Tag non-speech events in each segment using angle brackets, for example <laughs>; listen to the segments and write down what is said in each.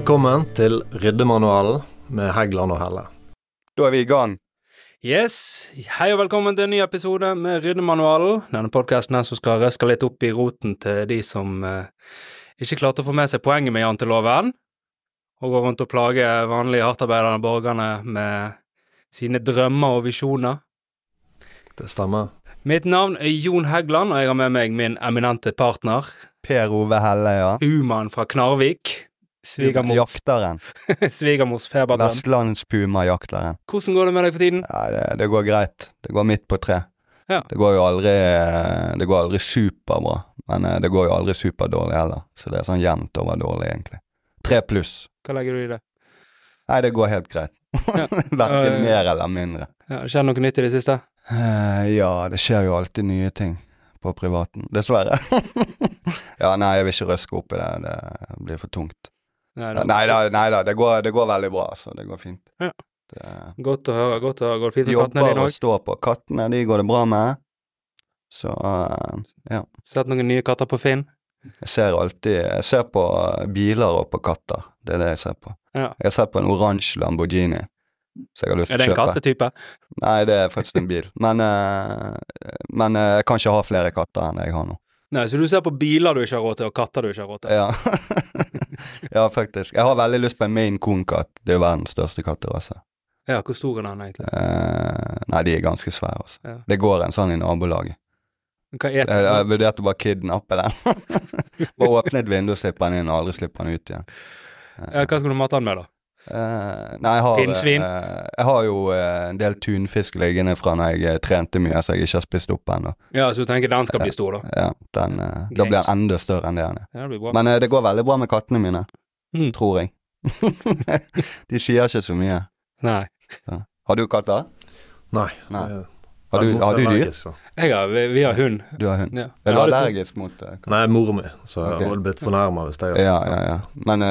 Velkommen til Ryddemanualen med Heggland og Helle. Da er vi i gang. Yes, hei og velkommen til en ny episode med Ryddemanualen. Denne podkasten som skal røske litt opp i roten til de som eh, ikke klarte å få med seg poenget med janteloven, og går rundt og plager vanlige hardtarbeidende borgerne med sine drømmer og visjoner. Det stemmer. Mitt navn er Jon Heggland og jeg har med meg min eminente partner, Per Ove Helle, ja. Uman fra Knarvik. Svigermors, Jakteren. <laughs> svigermors. Vestlandspuma-jakteren. Hvordan går det med deg for tiden? Ja, det, det går greit. Det går midt på tre. Ja. Det går jo aldri Det går aldri superbra, men eh, det går jo aldri superdårlig heller. Så det er sånn jevnt over dårlig, egentlig. Tre pluss. Hva legger du i det? Nei, det går helt greit. Ja. <laughs> Verken Øh. mer eller mindre. Ja, Skjer noe nytt i det siste? Eh, ja, det skjer jo alltid nye ting på privaten. Dessverre. <laughs> ja, nei, jeg vil ikke røske opp i det. Det blir for tungt. Nei, da, det, går, det går veldig bra, altså. Det går fint. Ja. Det, Godt å høre. godt å høre. Går det fint med kattene jobber og står på. Kattene, de går det bra med. Så uh, ja. Sett noen nye katter på Finn? Jeg ser alltid Jeg ser på biler og på katter. Det er det jeg ser på. Ja. Jeg har sett på en oransje Lamborghini, så jeg har lyst Er det en kattetype? Nei, det er faktisk en bil. Men, uh, men uh, jeg kan ikke ha flere katter enn jeg har nå. Nei, Så du ser på biler du ikke har råd til, og katter du ikke har råd til? Ja. <laughs> <laughs> ja, faktisk. Jeg har veldig lyst på en Maine Coon-katt. Det er jo verdens største katterase. Ja, Hvor stor er den egentlig? Eh, nei, de er ganske svære, altså. Ja. Det går en sånn i nabolaget. Jeg, jeg vurderte bare å kidnappe den. <laughs> bare åpne et vindu og slippe den inn, og aldri slippe den ut igjen. ja, Hva skal du mate den med, da? Eh, nei, jeg har, Pinnsvin? eh, jeg har jo uh, en del tunfisk liggende fra når jeg trente mye, så jeg ikke har spist opp ennå. Ja, Så du tenker den skal bli stor, da? Ja, den, da blir den enda større enn det den er. Ja. Men det går veldig bra med kattene mine, Mm. tror jeg. <laughs> De sier ikke så mye. Nei. Har du katter? Nei. Nei. Har du, har du dyr? Jeg har, vi, vi har hund. Du har hund. Ja. Er du allergisk mot katter? Nei, mora mi, så jeg Ok. hadde blitt fornærma hvis jeg Ja, ja, ja. Men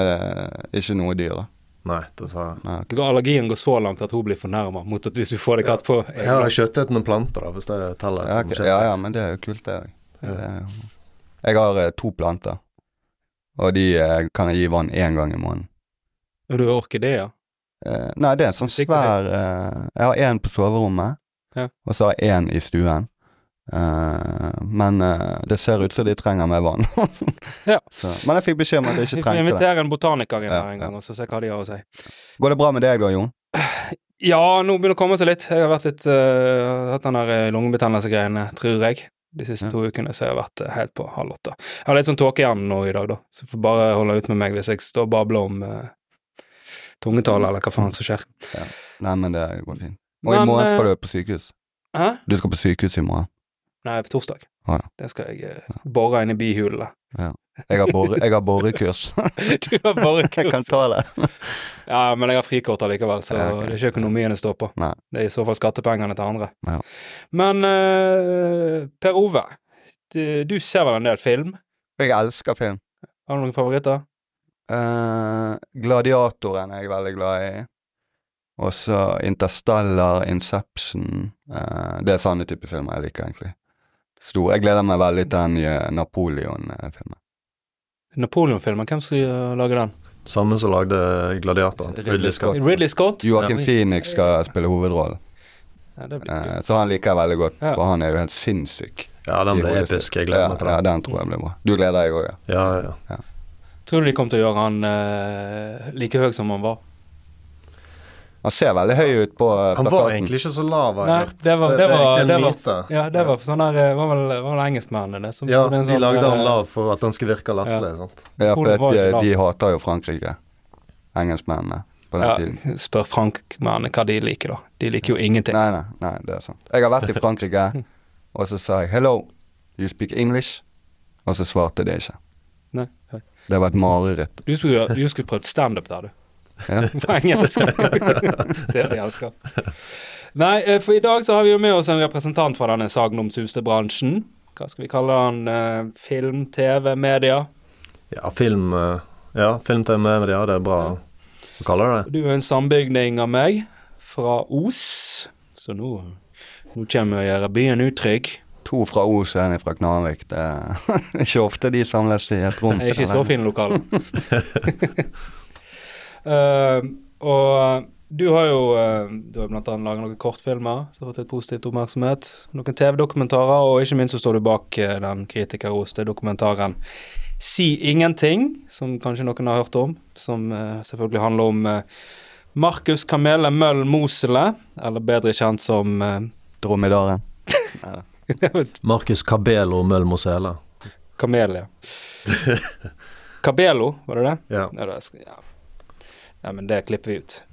ikke noe dyr, da? Nei, dessverre. Nei. Allergien går så langt at hun blir fornærma mot at hvis du får deg katt på Jeg har kjøttet noen planter, da, hvis det teller. Ja, som ok. ja, ja, men det er jo kult, det òg. Jeg har eh, to planter, og de eh, kan jeg gi vann én gang i måneden. Og du har orkideer? Eh, nei, det er en sånn svær Jeg har én på soverommet, Ja. og så har jeg én i stuen. Eh, men uh, det ser ut som de trenger mer vann. <laughs> Ja. så, men jeg fikk beskjed om at jeg Vi ikke får trengte det. invitere en botaniker inn Ja, her en ja. gang og så se hva de har å si. Går det bra med deg da, Jon? Ja, nå begynner det å komme seg litt. Jeg har vært litt uh, hatt den der lungebetennelsegreiene, tror jeg. De siste Ja. to ukene så jeg har vært helt på halv åtte. Jeg har litt sånn tåke igjen nå i dag, da, så får bare holde ut med meg hvis jeg står og babler om uh, tungetale eller hva faen som skjer. Nei, men det går fint. Og i morgen skal du på sykehus. Hæ? Du skal på sykehus i morgen. Nei, på torsdag. Ah, ja. Det skal jeg uh, bore inn i bihulene. Jeg har, bore, jeg har borekurs. <laughs> du har borekurs. jeg kan ta det. <laughs> Ja, men jeg har frikort allikevel, så Ja, okay. det er ikke økonomien det står på. Nei. Det er i så fall skattepengene til andre. Ja. Men uh, Per Ove, du, du ser vel en del film? Jeg elsker film. Har du noen favoritter? Uh, Gladiatoren er jeg veldig glad i. Og så Interstellar, Inception uh, Det er sånne type filmer jeg liker, egentlig. Stor. Jeg gleder meg veldig til den nye Napoleon-filmen. Napoleon-filmen, hvem skal lage den? Samme som lagde Gladiator. Ridley Scott. Ridley Scott? Joakim Ja. Phoenix skal spille hovedrollen, Ja, det blir eh, så han liker jeg veldig godt. Ja. For han er jo helt sinnssyk. Ja, den sitt. episk. Jeg gleder meg til den. ja, den. den tror jeg blir bra. Du gleder deg òg, ja? Ja, ja. ja. Tror du de kommer til å gjøre han uh, like høy som han var? Han ser veldig høy ut på plakaten. Han var egentlig ikke så lav, Nei, det var, det var, det var, det var, ja, det var sånn der eh, var vel, var vel engelskmennene det som Ja, gjorde de sånn, lagde han eh, lav for at han skulle virke latterlig. sant? Ja, for de, de hater jo Frankrike. Engelskmennene på den tiden. Spør frankmennene hva de liker, da. De liker jo ingenting. Nei, nei, nei, det er sant. Jeg har vært i Frankrike, <laughs> og så sa jeg 'hello, you speak English', og så svarte de ikke. Nei. Det var et mareritt. Du skulle, du skulle prøvd standup der, du. Ja. <laughs> På engelsk. <laughs> det er det jeg elsker. Nei, eh, for i dag så har vi jo med oss en representant fra denne sagnomsuste bransjen. Hva skal vi kalle han? Eh, Film, TV, media. Ja, film eh, Ja, film TV, media, det er bra å kalle det det. Du er en sambygning av meg, fra Os. Så nå, nå kommer jeg å gjøre byen utrygg. To fra Os og en fra Knarvik. Det er <laughs> ikke ofte de samles i et rom. Jeg er ikke så fin lokal. Eh, og du har jo eh, Du har blant annet laget noen kortfilmer som har fått litt positivt oppmerksomhet. Noen TV-dokumentarer, og ikke minst så står du bak eh, den kritikerroste dokumentaren Si ingenting, som kanskje noen har hørt om. Som selvfølgelig handler om Markus Kamele Møll Mosele, eller bedre kjent som Dromedaren. <laughs> Markus Cabelo Møllmosele. Kamel, ja. Cabelo, var det det? Ja. Ja, skal, ja. men det klipper vi ut.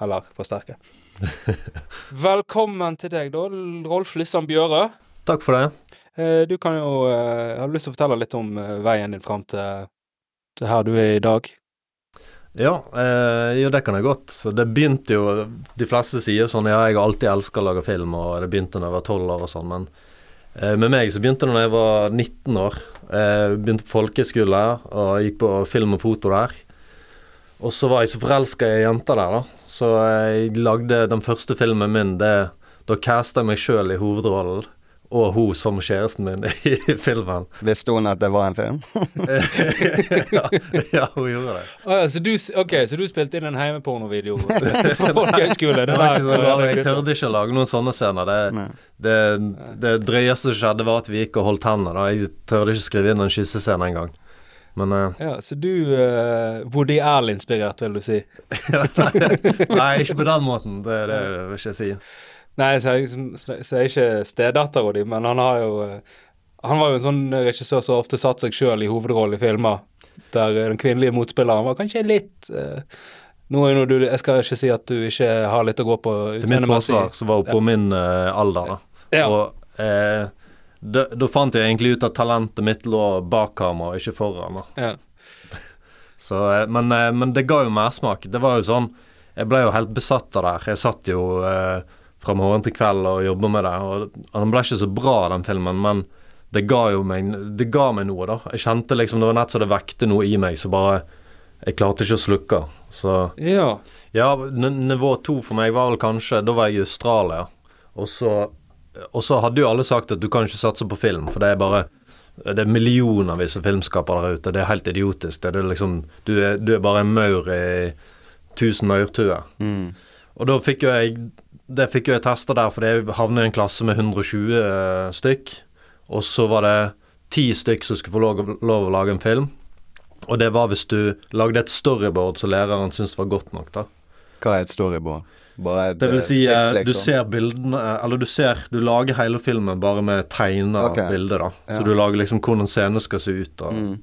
Eller forsterker. <laughs> Velkommen til deg, da, Rolf Lissan Bjøre. Takk for det. Eh, Du kan jo jeg Har du lyst til å fortelle litt om eh, veien din fram til, til her du er i dag? Ja, eh, jo det kan jeg godt. Det begynte jo De fleste sier sånn ja, jeg har alltid elska å lage film, og det begynte da jeg var tolv år og sånn, men eh, med meg så begynte det da jeg var 19 år. Eh, begynte på folkehøyskole og gikk på film og foto der. Og så var jeg så forelska i ei jente der, da. Så jeg lagde den første filmen min. Det, da casta jeg meg sjøl i hovedrollen, og hun som kjæresten min <laughs> i filmen. Visste hun at det var en film? <laughs> ja, ja, hun gjorde det. Oh, ja, så du, ok, så du spilte inn en heimepornovideo <laughs> fra folkehøyskole? Jeg tørde ikke å lage noen sånne scener. Det, det, det drøyeste som skjedde, var at vi gikk og holdt hender. Da. Jeg tørde ikke skrive inn en kyssescene engang. Men uh, Ja, så du uh, Woody Allen-inspirert, vil du si? <laughs> Nei, ikke på den måten. Det, det vil ikke jeg si. Nei, jeg sier- sier ikke stedattera di, men han har jo eh, Han var jo en sånn regissør som ofte satte seg sjøl i hovedrollen i filmer, der den kvinnelige motspilleren var kanskje litt nå er du, Jeg skal ikke si at du ikke har litt å gå på Til mitt forsvar så var hun på min uh, alder, da. Ja. Og eh, da, da fant jeg egentlig ut at talentet mitt lå bak kamera, ikke foran. ja. <laughs> Så, eh, men, eh, men det ga jo mersmak. Det var jo sånn Jeg ble jo helt besatt av det. her. Jeg satt jo eh, fra morgen til kveld og jobba med det. Og Den ble ikke så bra, den filmen, men det ga jo meg Det ga meg noe, da. Jeg kjente liksom Det var nett så det vekte noe i meg så bare Jeg klarte ikke å slukke. Så ja. ja, nivå to for meg var vel kanskje Da var jeg i Australia, og så Og så hadde jo alle sagt at du kan ikke satse på film, for det er bare det er millionervis av filmskapere der ute. Det er helt idiotisk. Det er liksom, du, er, du er bare en maur i tusen maurtuer. Mm. Og da fikk jo jeg Det fikk jo jeg testa der, fordi jeg havnet i en klasse med 120 eh, stykk. Og så var det ti stykk som skulle få lov, lov å lage en film. Og det var hvis du lagde et storyboard som læreren syntes var godt nok, da. Hva er et storyboard? Bare Det vil eh, si, skript, liksom. du ser bildene eh, Eller du ser Du lager hele filmen bare med tegna okay. bilder, da. Ja. Så du lager liksom hvordan scenen skal se ut. Og, Mm.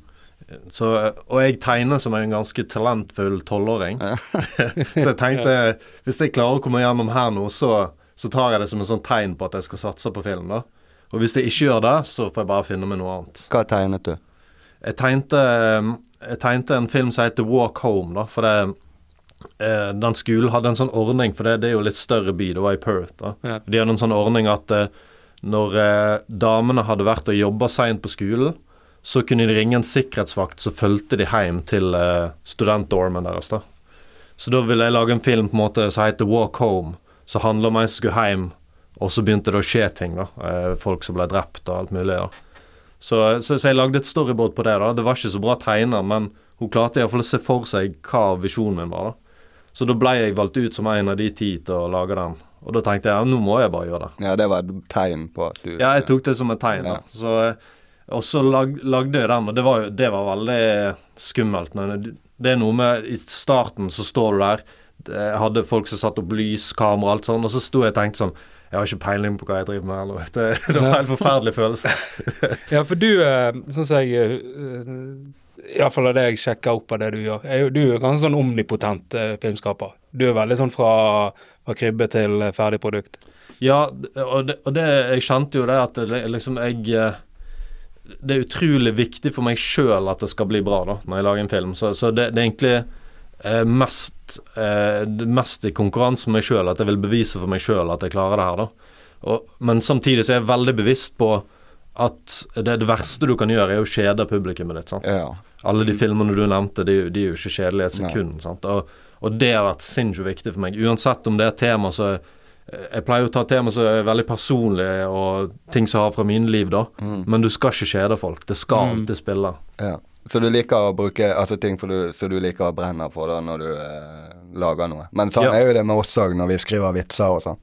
så, eh, og jeg tegner som en ganske talentfull tolvåring. <laughs> så jeg tenkte Hvis jeg klarer å komme gjennom her nå, så, så tar jeg det som en sånn tegn på at jeg skal satse på film, da. Og hvis jeg ikke gjør det, så får jeg bare finne meg noe annet. Hva tegnet du? Jeg tegnte, jeg tegnte en film som heter Walk Home, da, for det eh, Den skolen hadde en sånn ordning, for det, det er jo litt større by, det var i Perth, da. Ja. De hadde en sånn ordning at eh, når eh, damene hadde vært og jobba seint på skolen, så kunne de ringe en sikkerhetsvakt, så fulgte de hjem til eh, studentdormen deres, da. Så da ville jeg lage en film på en måte som heter Walk Home, som handler om en som skulle hjem, og så begynte det å skje ting, da. Eh, folk som ble drept og alt mulig, da. Så, så, så jeg lagde et storyboard på det. da Det var ikke så bra tegna, men hun klarte iallfall å se for seg hva visjonen min var. da Så da ble jeg valgt ut som en av de ti til å lage den. Og da tenkte jeg ja, nå må jeg bare gjøre det. Ja, det var et tegn på at du Ja, jeg tok det som et tegn. Ja. da Så, eh, Og så lag, lagde jeg den, og det var, det var veldig skummelt. Men det- er noe med I starten så står du der. Jeg hadde folk som satte opp lys, kamera og alt sånn, og så sto jeg og tenkte sånn Jeg har ikke peiling på hva jeg driver med. Eller. Det, <laughs> det var en helt forferdelig følelse. <laughs> Ja, for du, eh, sånn som jeg uh, Iallfall av det jeg sjekker opp av det du gjør, du er ganske sånn omnipotent eh, filmskaper. Du er veldig sånn fra, fra krybbe til eh, ferdig produkt. Ja, og det, og det Jeg kjente jo det at det, liksom jeg eh, Det er utrolig viktig for meg sjøl at det skal bli bra da når jeg lager en film. Så, så det, det er egentlig eh, mest eh, mest i konkurranse med meg sjøl at jeg vil bevise for meg sjøl at jeg klarer det her. da og, Men samtidig så er jeg veldig bevisst på at det, det verste du kan gjøre, er å kjede publikummet ditt. sant? Ja. Alle de filmene du nevnte, de, de er jo ikke kjedelige et sekund. Sant? Og, og det har vært sinnssykt viktig for meg. Uansett om det er tema så Jeg pleier å ta tema som er veldig personlige, og ting som har fra mine liv, da. Mm. Men du skal ikke kjede folk. Det skal Mm. alltid spille. ja. Så du liker å bruke altså ting for du, så du liker å brenne for da når du eh, lager noe. Men sånn Ja. er jo det med oss òg når vi skriver vitser og sånn.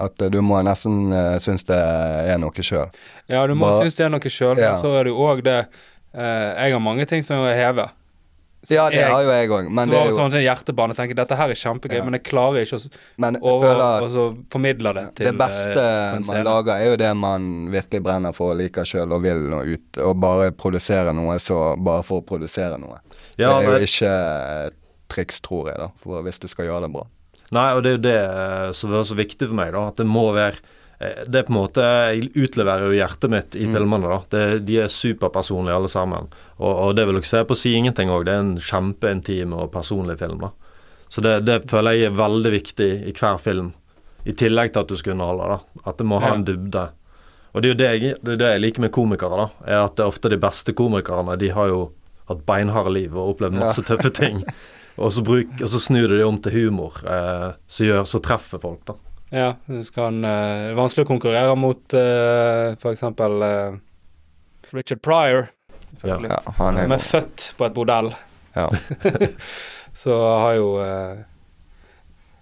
At du må nesten uh, synes det er noe sjøl. Ja, du må Bare- synes det er noe sjøl, Ja. så er det jo òg det uh, Jeg har mange ting som jeg hever. Så Ja, det jeg, har jo jeg òg, men så det er jo sånn en hjertebane tenker dette her er kjempegøy, Ja. men jeg klarer ikke å Men over, føler og så formidle det til det beste uh, man lager, er jo det man virkelig brenner for og liker sjøl og vil og ut. Og bare produsere noe så bare for å produsere noe. Ja, det er jo ikke triks, tror jeg, da, for hvis du skal gjøre det bra. Nei, og det er jo det eh, som er så viktig for meg, da. At det må være eh, Det er på en måte Jeg utleverer jo hjertet mitt i Mm. filmene, da. Det, de er superpersonlige alle sammen. Og, og det vil dere se på Si ingenting òg. Det er en kjempeintim og personlig film, da. Så det, det føler jeg er veldig viktig i hver film. I tillegg til at du skal underholde, da. At det må ha Ja. en dybde. Og det er jo det jeg, det det jeg liker med komikere, da. Er at det er ofte de beste komikerne, de har jo hatt beinharde liv og opplevd masse tøffe ting. <laughs> Og så, bruk, og så snur de det om til humor, eh, som gjør, så treffer folk, da. Ja, det skal han eh, Vanskelig å konkurrere mot uh, for eksempel eh, Richard Pryor, Ja. Ja, han er som er født på et bordell. ja. <laughs> Så har jo eh,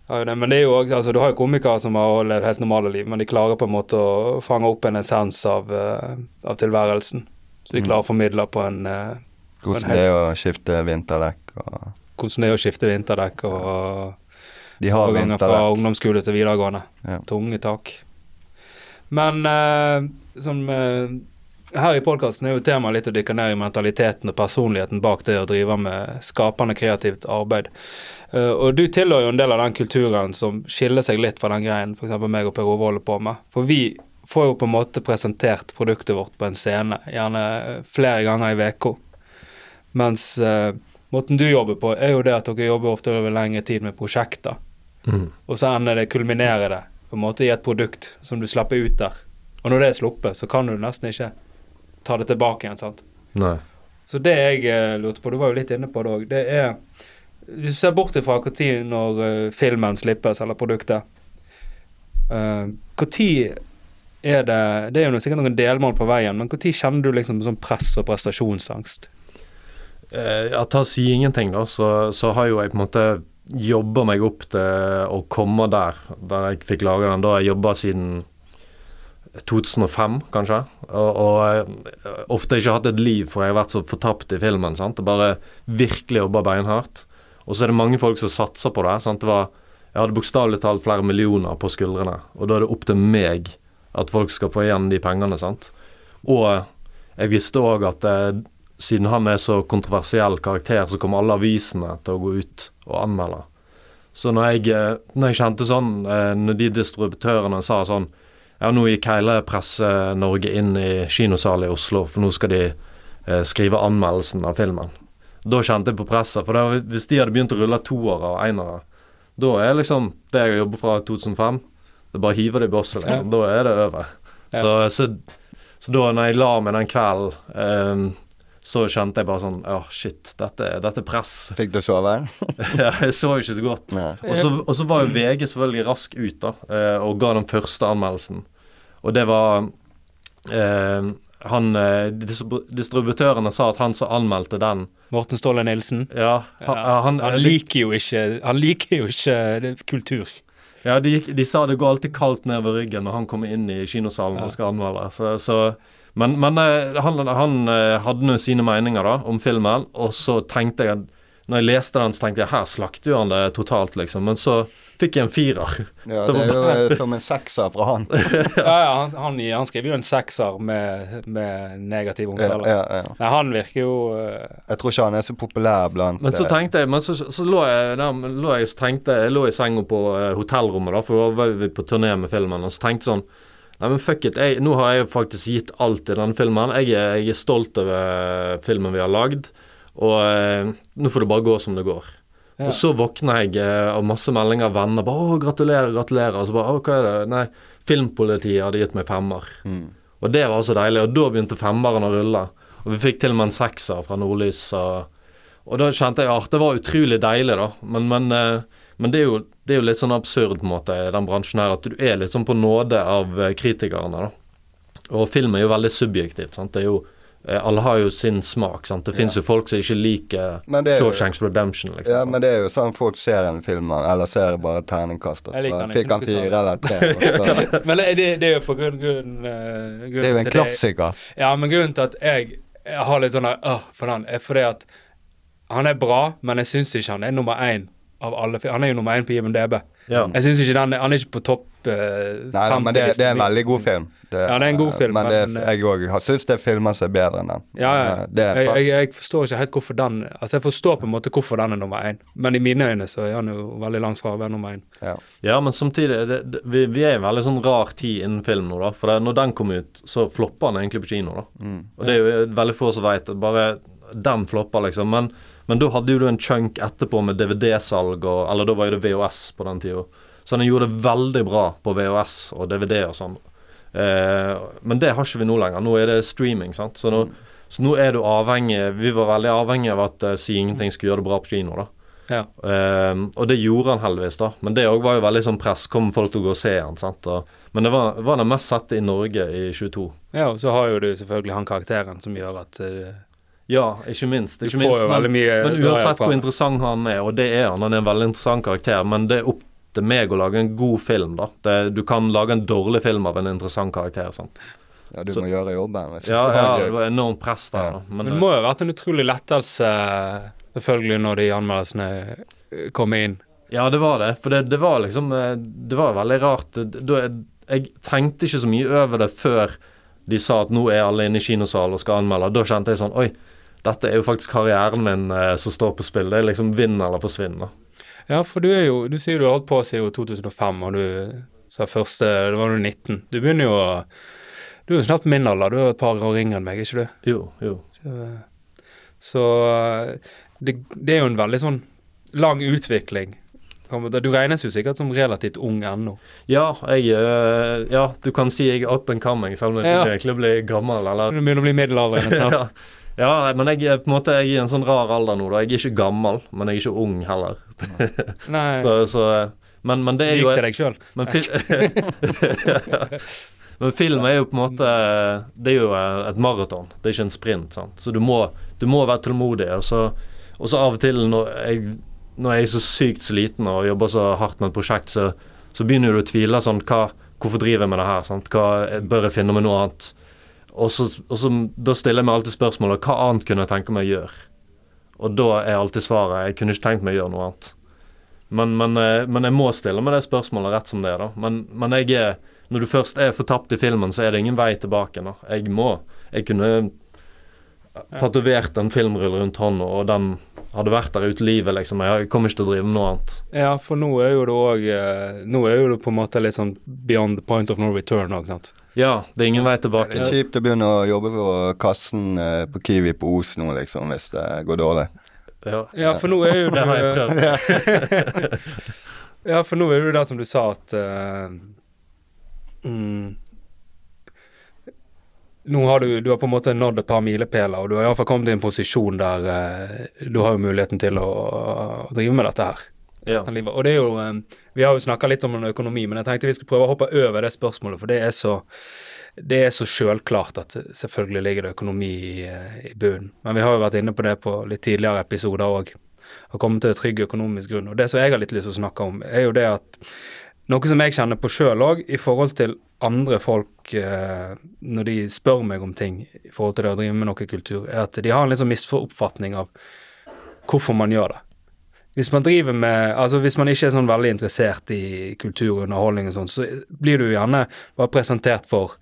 har jo det. Men det er jo også, altså, du har jo komikere som har levd helt normale liv, men de klarer på en måte å fange opp en essens av, eh, av tilværelsen. Så de Mm. klarer å formidle på en eh, Hvordan det er å skifte vinterdekk og hvordan det er å skifte vinterdekk og De har overganger fra ungdomsskole til videregående. Ja. Tunge tak. Men eh, som eh, her i podkasten er jo temaet litt å dykke ned i mentaliteten og personligheten bak det å drive med skapende kreativt arbeid. Uh, og du tilhører jo en del av den kulturen som skiller seg litt fra den greien f.eks. meg og Per Ove holder på med. For vi får jo på en måte presentert produktet vårt på en scene, gjerne flere ganger i uka. Mens eh, måten du jobber på, er jo det at dere jobber ofte over lengre tid med prosjekter. Mm. Og så ender det, kulminerer det på en måte i et produkt som du slipper ut der. Og når det er sluppet, så kan du nesten ikke ta det tilbake igjen. sant? Nei. Så det jeg eh, lurte på, du var jo litt inne på det òg, det er Hvis du ser bort ifra når når eh, filmen slippes, eller produktet Når er det Det er jo sikkert noen delmål på veien, men når kjenner du liksom sånn press og prestasjonsangst? Eh, ja, ta si ingenting, da, så, så har jo jeg på en måte jobba meg opp til å komme der, der jeg fikk lage den. Da har jeg jobba siden 2005, kanskje. Og, og ofte ikke hatt et liv, for jeg har vært så fortapt i filmen. sant? Og bare virkelig jobba beinhardt. Og så er det mange folk som satser på det. sant? Det var, jeg hadde bokstavelig talt flere millioner på skuldrene, og da er det opp til meg at folk skal få igjen de pengene. sant? Og jeg visste òg at eh, siden han er så kontroversiell karakter, så kommer alle avisene til å gå ut og anmelde. Så når jeg, eh, når jeg kjente sånn, eh, når de distributørene sa sånn Ja, nå gikk hele Presse-Norge inn i kinosalen i Oslo, for nå skal de eh, skrive anmeldelsen av filmen. Da kjente jeg på presset. For var, hvis de hadde begynt å rulle toere og einere, da er liksom det jeg jobber fra 2005 Det bare hiver det i bosset, liksom. Da er det over. Ja. Så, så, så da når jeg la meg den kvelden, eh, så kjente jeg bare sånn Ja, shit, dette, dette er press. Fikk du sove? <laughs> ja, jeg så jo ikke så godt. Og så, var jo VG selvfølgelig rask ut da, eh, og ga den første anmeldelsen. Og det var eh, Han eh, Distributørene sa at han som anmeldte den Morten Ståle Nilsen? Ja, han, han, han liker jo ikke Han liker jo ikke kultur. ja de, de sa det går alltid kaldt nedover ryggen når han kommer inn i kinosalen og skal anmelde. Så, så, men men eh, han, han eh, hadde nå sine meninger da om filmen, og så tenkte jeg når jeg leste den, så tenkte jeg her slakter han det totalt, liksom. Men så fikk jeg en firer. Ja, <laughs> Det det er jo eh, som en sekser fra han. <laughs> Ja, ja, han, han, han skriver jo en sekser med, med negativ omtale. ja, ja. Nei, han virker jo uh... Jeg tror ikke han er så populær blant Men så tenkte jeg Men så, så lå jeg der lå jeg, tenkte, jeg lå i senga på uh, hotellrommet, da, for da var vi på turné med filmen, og så tenkte jeg sånn Nei, men fuck it. Jeg, nå har jeg faktisk gitt alt i denne filmen. Jeg er, jeg er stolt over filmen vi har lagd, og eh, nå får det bare gå som det går. Ja. Og så våkner jeg eh, av masse meldinger av venner. bare 'Å, gratulerer, gratulerer.' Og så bare 'Å, hva er det?' Nei, Filmpolitiet hadde gitt meg femmer. mm. Og det var så deilig. Og da begynte femmeren å rulle. Og vi fikk til og med en sekser fra Nordlys. Og, og da kjente jeg at det var utrolig deilig, da. Men, men, eh, men det, er jo, det er jo litt sånn absurd måte i den bransjen her, at du er litt sånn på nåde av eh, kritikerne, da. Og film er jo veldig subjektivt. sant? Det er jo eh, Alle har jo sin smak, sant. Det fins Ja. jo folk som ikke liker det er Shawshanks Redemption, liksom. Ja, sant? men det er jo sånn folk ser en film, eller ser bare terningkast. Fikk han fire eller tre? <laughs> Men det, det, det er jo på grunn, grunn, eh, grunn Det er jo en til klassiker. Ja, men grunnen til at jeg, jeg har litt sånn der øh, for den, er fordi at han er bra, men jeg syns ikke han er nummer én av alle. Han er jo nummer én på IMDb. Ja. Jeg synes ikke den, Han er ikke på topp eh, Nei, nei, men det, det er en veldig god film. Ja, det er en god film, Men det, men, er- jeg òg syns det er filmer som er bedre enn den. Ja, ja. Eh, Det Jeg, jeg, jeg forstår ikke helt hvorfor den Altså, jeg forstår på en måte hvorfor den er nummer én, men i mine øyne så er han jo veldig langt fra å være nummer én. ja. Ja, men samtidig det, det, vi, vi er i en veldig sånn rar tid innen film nå, da. For det, når den kom ut, så floppa den egentlig på kino, da. Mm. Og det er jo veldig få som veit. Bare den flopper, liksom. Men, men da hadde jo du en chunk etterpå med DVD-salg og Eller da var jo det VHS på den tida. Så den gjorde det veldig bra på VHS og DVD og sånn. Eh, men det har ikke vi nå lenger. Nå er det streaming, sant. Så nå, så nå er du avhengig Vi var veldig avhengig av at uh, Si Ingenting skulle gjøre det bra på kino, da. Ja. Um, og det gjorde han heldigvis, da. Men det òg var jo veldig sånn press. Kom folk til å gå og se han, sant. Og, men det var, var den mest sette i Norge i 22. ja, og så har jo du selvfølgelig han karakteren som gjør at eh, Ja, ikke minst. Ikke minst. Men, mye men uansett hvor interessant han er, og det er han, han er en veldig interessant karakter, men det er opp til meg å lage en god film, da. Det, du kan lage en dårlig film av en interessant karakter, sant. ja, du Så- må gjøre jobben. Ja, ja, det var enormt press der, Ja. da. Men det må jo ha vært en utrolig lettelse, selvfølgelig, når de anmeldelsene eh, kom inn. Ja, det var det. For det, det var liksom eh, Det var veldig rart. Jeg tenkte ikke så mye over det før de sa at nå er alle inne i kinosalen og skal anmelde. Da kjente jeg sånn Oi, dette er jo faktisk karrieren min eh, som står på spill. Det er liksom vinn eller forsvinn. Ja, for du er jo Du sier du har holdt på siden 2005, og du sa første Det var du 19. Du begynner jo å Du er jo snart min alder. Du er jo et par år yngre enn meg, ikke du? Jo, jo. Så, så det, det er jo en veldig sånn lang utvikling. Du regnes jo sikkert som relativt ung ennå. Ja, jeg eh, Ja, du kan si jeg er up and coming, selv om jeg Ja. egentlig blir gammel, eller Du begynner å bli middelaldrende <laughs> snart. ja, nei, men jeg er på en måte Jeg er i en sånn rar alder nå, da. Jeg er ikke gammel, men jeg er ikke ung heller. <laughs> Nei, Så, så men, men det er jo lik til deg sjøl. Men, <laughs> Men film er jo på en måte Det er jo et maraton, det er ikke en sprint. Sant? Så du må, du må være tålmodig. Og så, og så av og til når jeg, når jeg er så sykt sliten og jobber så hardt med et prosjekt, så, så begynner du å tvile sånn hva, Hvorfor driver jeg med det her? Sant? Hva, bør jeg finne meg noe annet? Og så, og så Da stiller jeg meg alltid spørsmålet hva annet kunne jeg tenke meg å gjøre? Og da er alltid svaret jeg kunne ikke tenkt meg å gjøre noe annet. Men, men, eh, men jeg må stille meg det spørsmålet rett som det er, da. Men, men jeg er Når du først er fortapt i filmen, så er det ingen vei tilbake. Da. Jeg må Jeg kunne tatovert en filmrull rundt hånda, og den hadde vært der ute livet, liksom. Jeg kommer ikke til å drive med noe annet. Ja, for nå er jo det òg Nå er jo det på en måte litt sånn beyond the point of no return òg, sant. Ja, det er ingen vei tilbake. Det er kjipt å begynne å jobbe på kassen eh, på Kiwi på Os nå, liksom, hvis det går dårlig. Ja. Ja, for nå er jo <laughs> Det har jeg prøvd. <laughs> Ja, for nå er det jo det som du sa, at uh, mm, Nå har du, du har på en måte nådd et par milepæler, og du har iallfall kommet i en posisjon der uh, du har jo muligheten til å, å drive med dette her. Resten av livet. Og det er jo eh, Vi har jo snakka litt om en økonomi, men jeg tenkte vi skulle prøve å hoppe over det spørsmålet, for det er så det er så sjølklart at selvfølgelig ligger det økonomi i, eh, i bunnen. Men vi har jo vært inne på det på litt tidligere episoder òg. Å kommet til trygg økonomisk grunn. Og det som jeg har litt lyst til å snakke om, er jo det at noe som jeg kjenner på sjøl òg, i forhold til andre folk eh, når de spør meg om ting i forhold til det å drive med noe kultur, er at de har en litt sånn misoppfatning av hvorfor man gjør det. Hvis man driver med Altså hvis man ikke er sånn veldig interessert i kultur og underholdning og sånn, så blir du gjerne bare presentert for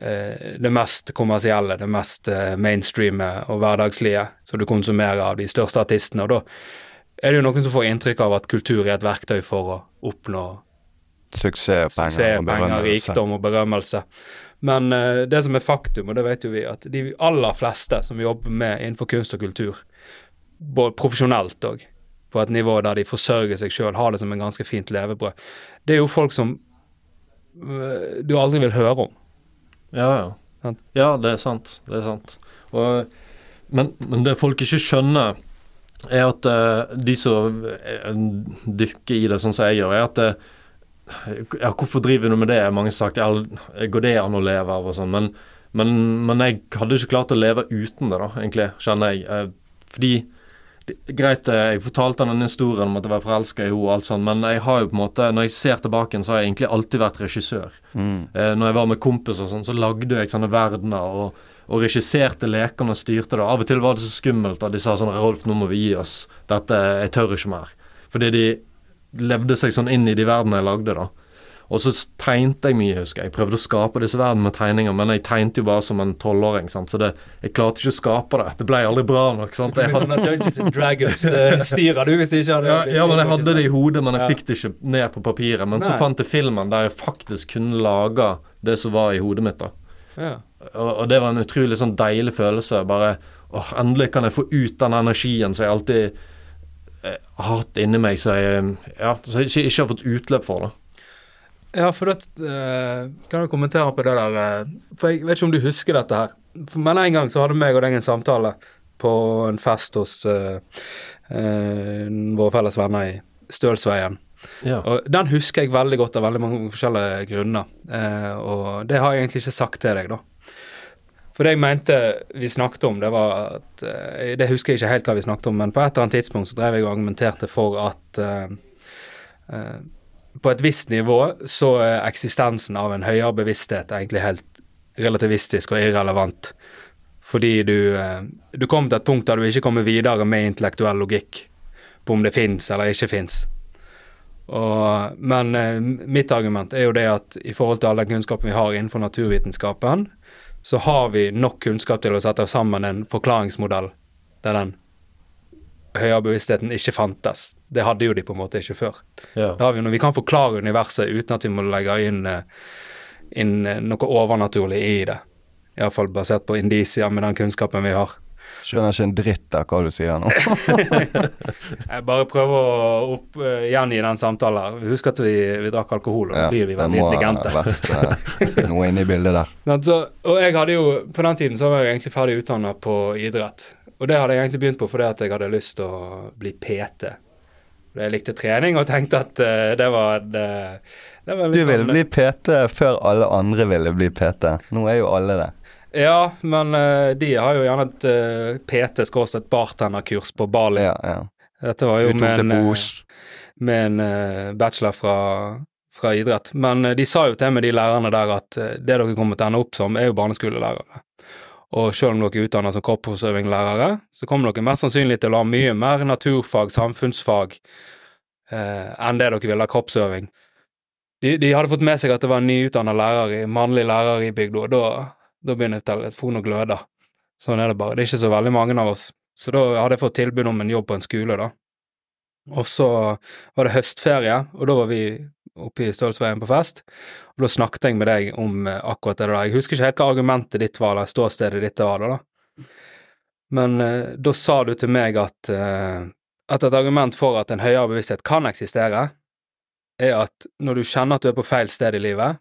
eh, det mest kommersielle, det mest eh, mainstreame og hverdagslige som du konsumerer av de største artistene, og da er det jo noen som får inntrykk av at kultur er et verktøy for å oppnå Suksess, penger suksess, og penger, rikdom og berømmelse. Men eh, det som er faktum, og det vet jo vi, at de aller fleste som jobber med innenfor kunst og kultur, både profesjonelt òg, på et nivå der de forsørger seg sjøl, har det som en ganske fint levebrød, det er jo folk som øh, du aldri vil høre om. Ja, ja. Sant. Ja, det er sant. Det er sant. Og, men, men det folk ikke skjønner, er at uh, de som eh, dykker i det sånn som jeg gjør, er at uh, Ja, hvorfor driver du med det? Mange har sagt ja, går det an å leve av og sånn, men, men, men, jeg hadde ikke klart å leve uten det, da, egentlig, kjenner jeg. Uh, fordi Greit, eh, jeg fortalte denne historien om at jeg var forelska i henne og alt sånt, men jeg har jo på en måte, når jeg ser tilbake, så har jeg egentlig alltid vært regissør. Mm. Eh, når jeg var med kompiser og sånn, så lagde jeg sånne verdener og, og regisserte lekene og styrte det. Av og til var det så skummelt at de sa sånn 'Rolf, nå må vi gi oss. Dette Jeg tør ikke mer'. Fordi de levde seg sånn inn i de verdenene jeg lagde, da. Og så tegnte jeg mye, husker jeg. Jeg prøvde å skape disse verdenene med tegninger, men jeg tegnte jo bare som en tolvåring, så det, jeg klarte ikke å skape det. Det ble aldri bra nok. sant? Jeg hadde, <laughs> Dungeons and Dragons-styrer du, hvis ikke hadde ja, ja, men jeg hadde det i hodet, men jeg fikk det ikke ned på papiret. Men så fant jeg filmen der jeg faktisk kunne lage det som var i hodet mitt. da. Ja. Og, og det var en utrolig sånn deilig følelse. Bare åh, endelig kan jeg få ut den energien som jeg alltid eh, har hatt inni meg, så jeg, ja, jeg ikke, ikke har fått utløp for. da. Ja, for det, eh, kan du kommentere på det der eh, For jeg vet ikke om du husker dette her. Men en gang så hadde meg og deg en samtale på en fest hos uh, uh, våre felles venner i Stølsveien. Ja. Og den husker jeg veldig godt av veldig mange forskjellige grunner. Uh, og det har jeg egentlig ikke sagt til deg, da. For det jeg mente vi snakket om, det var at Det husker jeg ikke helt hva vi snakket om, men på et eller annet tidspunkt så drev jeg og argumenterte for at på et visst nivå så er eksistensen av en høyere bevissthet egentlig helt relativistisk og irrelevant. Fordi du, eh, du kommer til et punkt der du ikke kommer videre med intellektuell logikk på om det fins eller ikke fins. Men eh, mitt argument er jo det at i forhold til all den kunnskapen vi har innenfor naturvitenskapen, så har vi nok kunnskap til å sette sammen en forklaringsmodell der den høyere bevisstheten ikke fantes. Det hadde jo de på en måte ikke før. Ja. Da har vi, vi kan forklare universet uten at vi må legge inn, eh, inn eh, noe overnaturlig i det. Iallfall basert på indisier med den kunnskapen vi har. Skjønner ikke en dritt av hva du sier nå. <laughs> Jeg bare prøver å opp, uh, gjengi den samtalen. her. Husk at vi, vi drakk alkohol, og da Ja, blir vi veldig intelligente. det må ha vært uh, noe inne i bildet der. <laughs> Så, og jeg hadde jo, På den tiden så var jeg egentlig ferdig utdanna på idrett. Og det hadde jeg egentlig begynt på fordi at jeg hadde lyst til å bli PT. Jeg likte trening og tenkte at uh, det var det, det var Du ville sånn- bli PT før alle andre ville bli PT. Nå er jo alle det. Ja, men uh, de har jo gjerne et uh, PT-skråstrek bartenderkurs på Bali. Ja, ja. Dette var jo med en, eh, med en eh, bachelor fra, fra idrett. Men eh, de sa jo til meg, de lærerne der, at eh, det dere kommer til å ende opp som, er jo barneskolelærere. Og selv om dere er utdannet som kroppsøvinglærere, så kommer dere mest sannsynlig til å ha mye mer naturfag, samfunnsfag, eh, enn det dere vil ha kroppsøving. De, de hadde fått med seg at det var en nyutdannet lærer, mannlig lærer i bygda, og da, da begynner telefonen å gløde. Sånn er det bare. Det er ikke så veldig mange av oss. Så da hadde jeg fått tilbud om en jobb på en skole, da. Og så var det høstferie, og da var vi oppe i Stølsveien på fest. Og da snakket jeg med deg om eh, akkurat det der. Jeg husker ikke helt hva argumentet ditt var, eller ståstedet ditt var det, da. Men eh, da sa du til meg at, eh, at et argument for at en høyere bevissthet kan eksistere, er at når du kjenner at du er på feil sted i livet,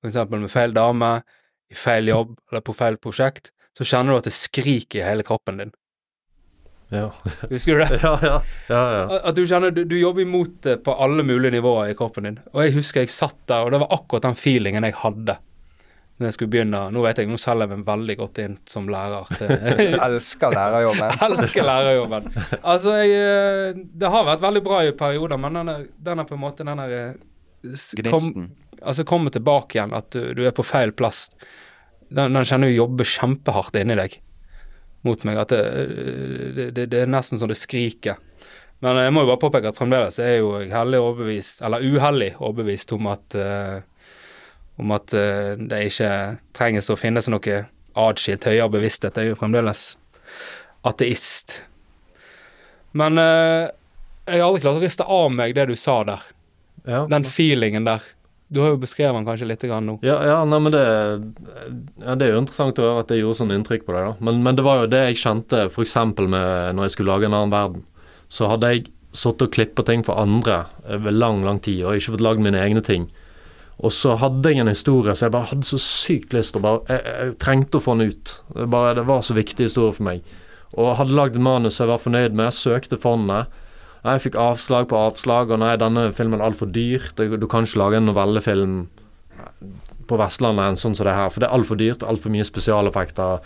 for eksempel med feil dame, i feil jobb eller på feil prosjekt, så kjenner du at det skriker i hele kroppen din. Ja. <laughs> Husker du det? ja, ja, ja, ja. At du kjenner du, du jobber imot det på alle mulige nivåer i kroppen din. Og jeg husker jeg satt der, og det var akkurat den feelingen jeg hadde når jeg skulle begynne. Nå vet jeg, nå selger jeg meg veldig godt inn som lærer. til <laughs> Elsker lærerjobben. <laughs> elsker lærerjobben. Altså, jeg, eh, det har vært veldig bra i perioder, men den er, den er på en måte den der eh, kom, Gnisten. Altså komme tilbake igjen, at du, du er på feil plass. Den, den kjenner du jobber kjempehardt inni deg mot meg. At det, det, det, er nesten så det skriker. Men jeg må jo bare påpeke at fremdeles er jo hellig overbevist, eller uhellig overbevist om at eh, om at eh, det ikke trenges å finnes noe atskilt høyere bevissthet. Jeg er jo fremdeles ateist. Men eh, jeg har aldri klart å riste av meg det du sa der. ja. Den feelingen der. Du har jo beskrevet den kanskje litt nå. Ja, ja, nei, men det, ja, det er jo interessant å høre at det gjorde sånn inntrykk på deg, da. Men, men det var jo det jeg kjente f.eks. med når jeg skulle lage en annen verden. Så hadde jeg sittet og klippet ting for andre over lang, lang tid, og ikke fått lagd mine egne ting. Og så hadde jeg en historie så jeg bare hadde så sykt lyst til å bare jeg, jeg trengte å få den ut. Det, bare, det var så viktig historie for meg. Og hadde lagd et manus jeg var fornøyd med, søkte fondet. Jeg fikk avslag på avslag, og nei, denne filmen er altfor dyr. Du kan ikke lage en novellefilm på Vestlandet en sånn som det her, for det er altfor dyrt. Altfor mye spesialeffekter,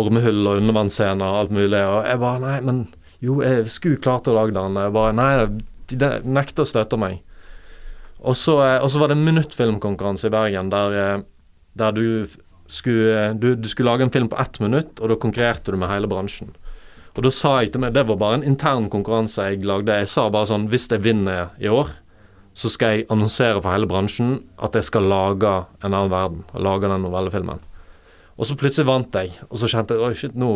ormehull og undervannsscener og alt mulig. Og jeg bare Nei, men jo, jeg skulle klart å lage den. Jeg bare Nei, de, nekter å støtte meg. Eh, og så var det en minuttfilmkonkurranse i Bergen der, eh, der du skulle du, du skulle lage en film på ett minutt, og da konkurrerte du med hele bransjen. Og da sa jeg til meg Det var bare en intern konkurranse jeg lagde. Jeg sa bare sånn Hvis jeg vinner i år, så skal jeg annonsere for hele bransjen at jeg skal lage en annen verden. Lage den novellefilmen. Og så plutselig vant jeg, og så kjente jeg Oi, shit, nå,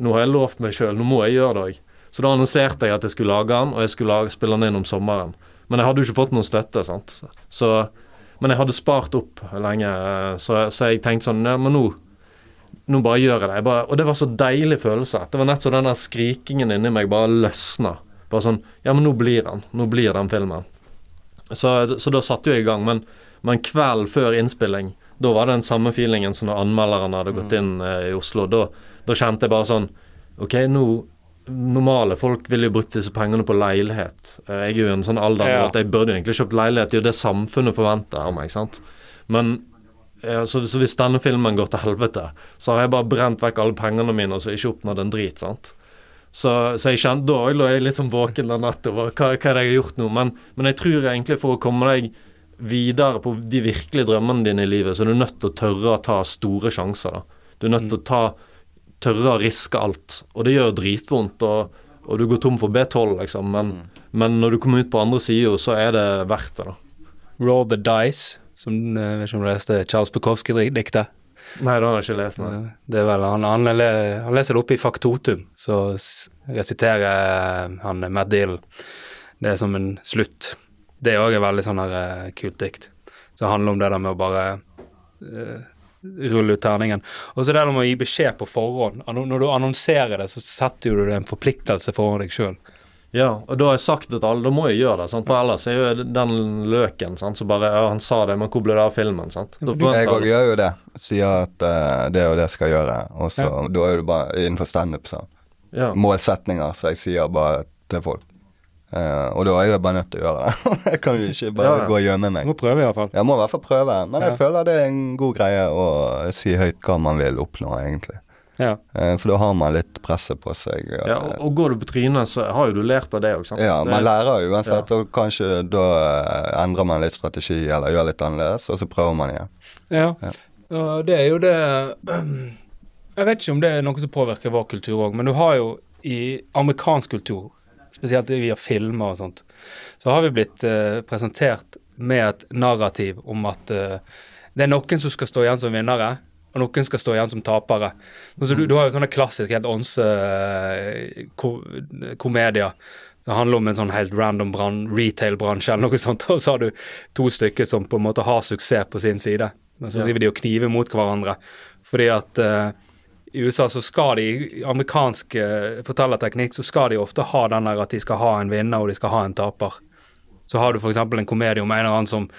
nå har jeg lovt meg sjøl, nå må jeg gjøre det òg. Så da annonserte jeg at jeg skulle lage den, og jeg skulle lage, spille den inn om sommeren. Men jeg hadde jo ikke fått noen støtte, sant. Så, men jeg hadde spart opp lenge, eh, så, så jeg tenkte sånn Ja, men nå nå bare gjør jeg det. Jeg bare, og det var så deilig følelse. Det var nett som den der skrikingen inni meg bare løsna. Bare sånn Ja, men nå blir han. Nå blir den filmen. Så, så da satte jo jeg i gang. Men, men kvelden før innspilling, da var det den samme feelingen som når anmelderen hadde gått inn eh, i Oslo. Da, da kjente jeg bare sånn OK, nå Normale folk ville jo brukt disse pengene på leilighet. Eh, Jeg er jo i en sånn alder Ja. at jeg burde jo egentlig kjøpt leilighet. Det er jo det samfunnet forventer av meg. sant? Men så, så hvis denne filmen går til helvete, så har jeg bare brent vekk alle pengene mine og så ikke oppnådd en drit. sant? Så, så jeg kjente, da lå jeg litt sånn våken den natta over hva, hva er det jeg har gjort nå. Men, men jeg tror egentlig for å komme deg videre på de virkelige drømmene dine i livet, så er du nødt til å tørre å ta store sjanser. da. Du er nødt til å ta, tørre å riske alt. Og det gjør dritvondt, og, og du går tom for B12, liksom. Men, men når du kommer ut på andre sida, så er det verdt det, da. Roll the Dice, som eh, jeg vet ikke om du leste Charles Bukowski-diktet. Nei, det har jeg ikke lest, nei. Det er vel, han, han, han leser det oppe i Faktotum, så resiterer eh, han Matt Dillon. Det er som en slutt. Det er òg et veldig sånn her eh, kult dikt. Så det handler om det der med å bare uh, rulle ut terningen. Og så det der med å gi beskjed på forhånd. Når du annonserer det, så setter du en forpliktelse foran deg sjøl. Ja, og da har jeg sagt det til alle, da må jeg gjøre det. Sant? For ellers er jo den løken sant? så bare Ja, han sa det, men hvor ble det av filmen? Sant? Da du- Jeg òg gjør jo det. Sier at uh, det og det skal jeg gjøre. Og så Ja. da er det bare innenfor standup, så. ja. Målsetninger, så jeg sier bare til folk. Uh, og da er jeg bare nødt til å gjøre det. <laughs> jeg kan jo ikke bare Ja, ja. gå og gjemme Du meg. må prøve, i hvert fall. Jeg må i hvert fall prøve. Men jeg føler det er en god greie å si høyt hva man vil oppnå, egentlig. Ja. Eh, for da har man litt presset på seg. eh, ja, og, og går du på trynet, så har jo du lært av det òg, sant. Ja, man lærer uansett, Ja. og kanskje da eh, endrer man litt strategi eller gjør litt annerledes, og så prøver man igjen. Ja. Ja. Det er jo det <clears throat> Jeg vet ikke om det er noe som påvirker vår kultur òg, men du har jo i amerikansk kultur, spesielt via filmer og sånt, så har vi blitt presentert med et narrativ om at det er noen som skal stå igjen som vinnere, og noen skal stå igjen som tapere. Altså, du, du har jo sånne klassiske, helt ånse eh, ko komedier. Det handler om en sånn helt random retail-bransje eller noe sånt, <laughs> og så har du to stykker som på en måte har suksess på sin side. Men så Ja. driver de og kniver mot hverandre. Fordi at uh, i USA så skal de, i amerikansk uh, fortellerteknikk, så skal de ofte ha den der at de skal ha en vinner og de skal ha en taper. Så har du f.eks. en komedie om en eller annen som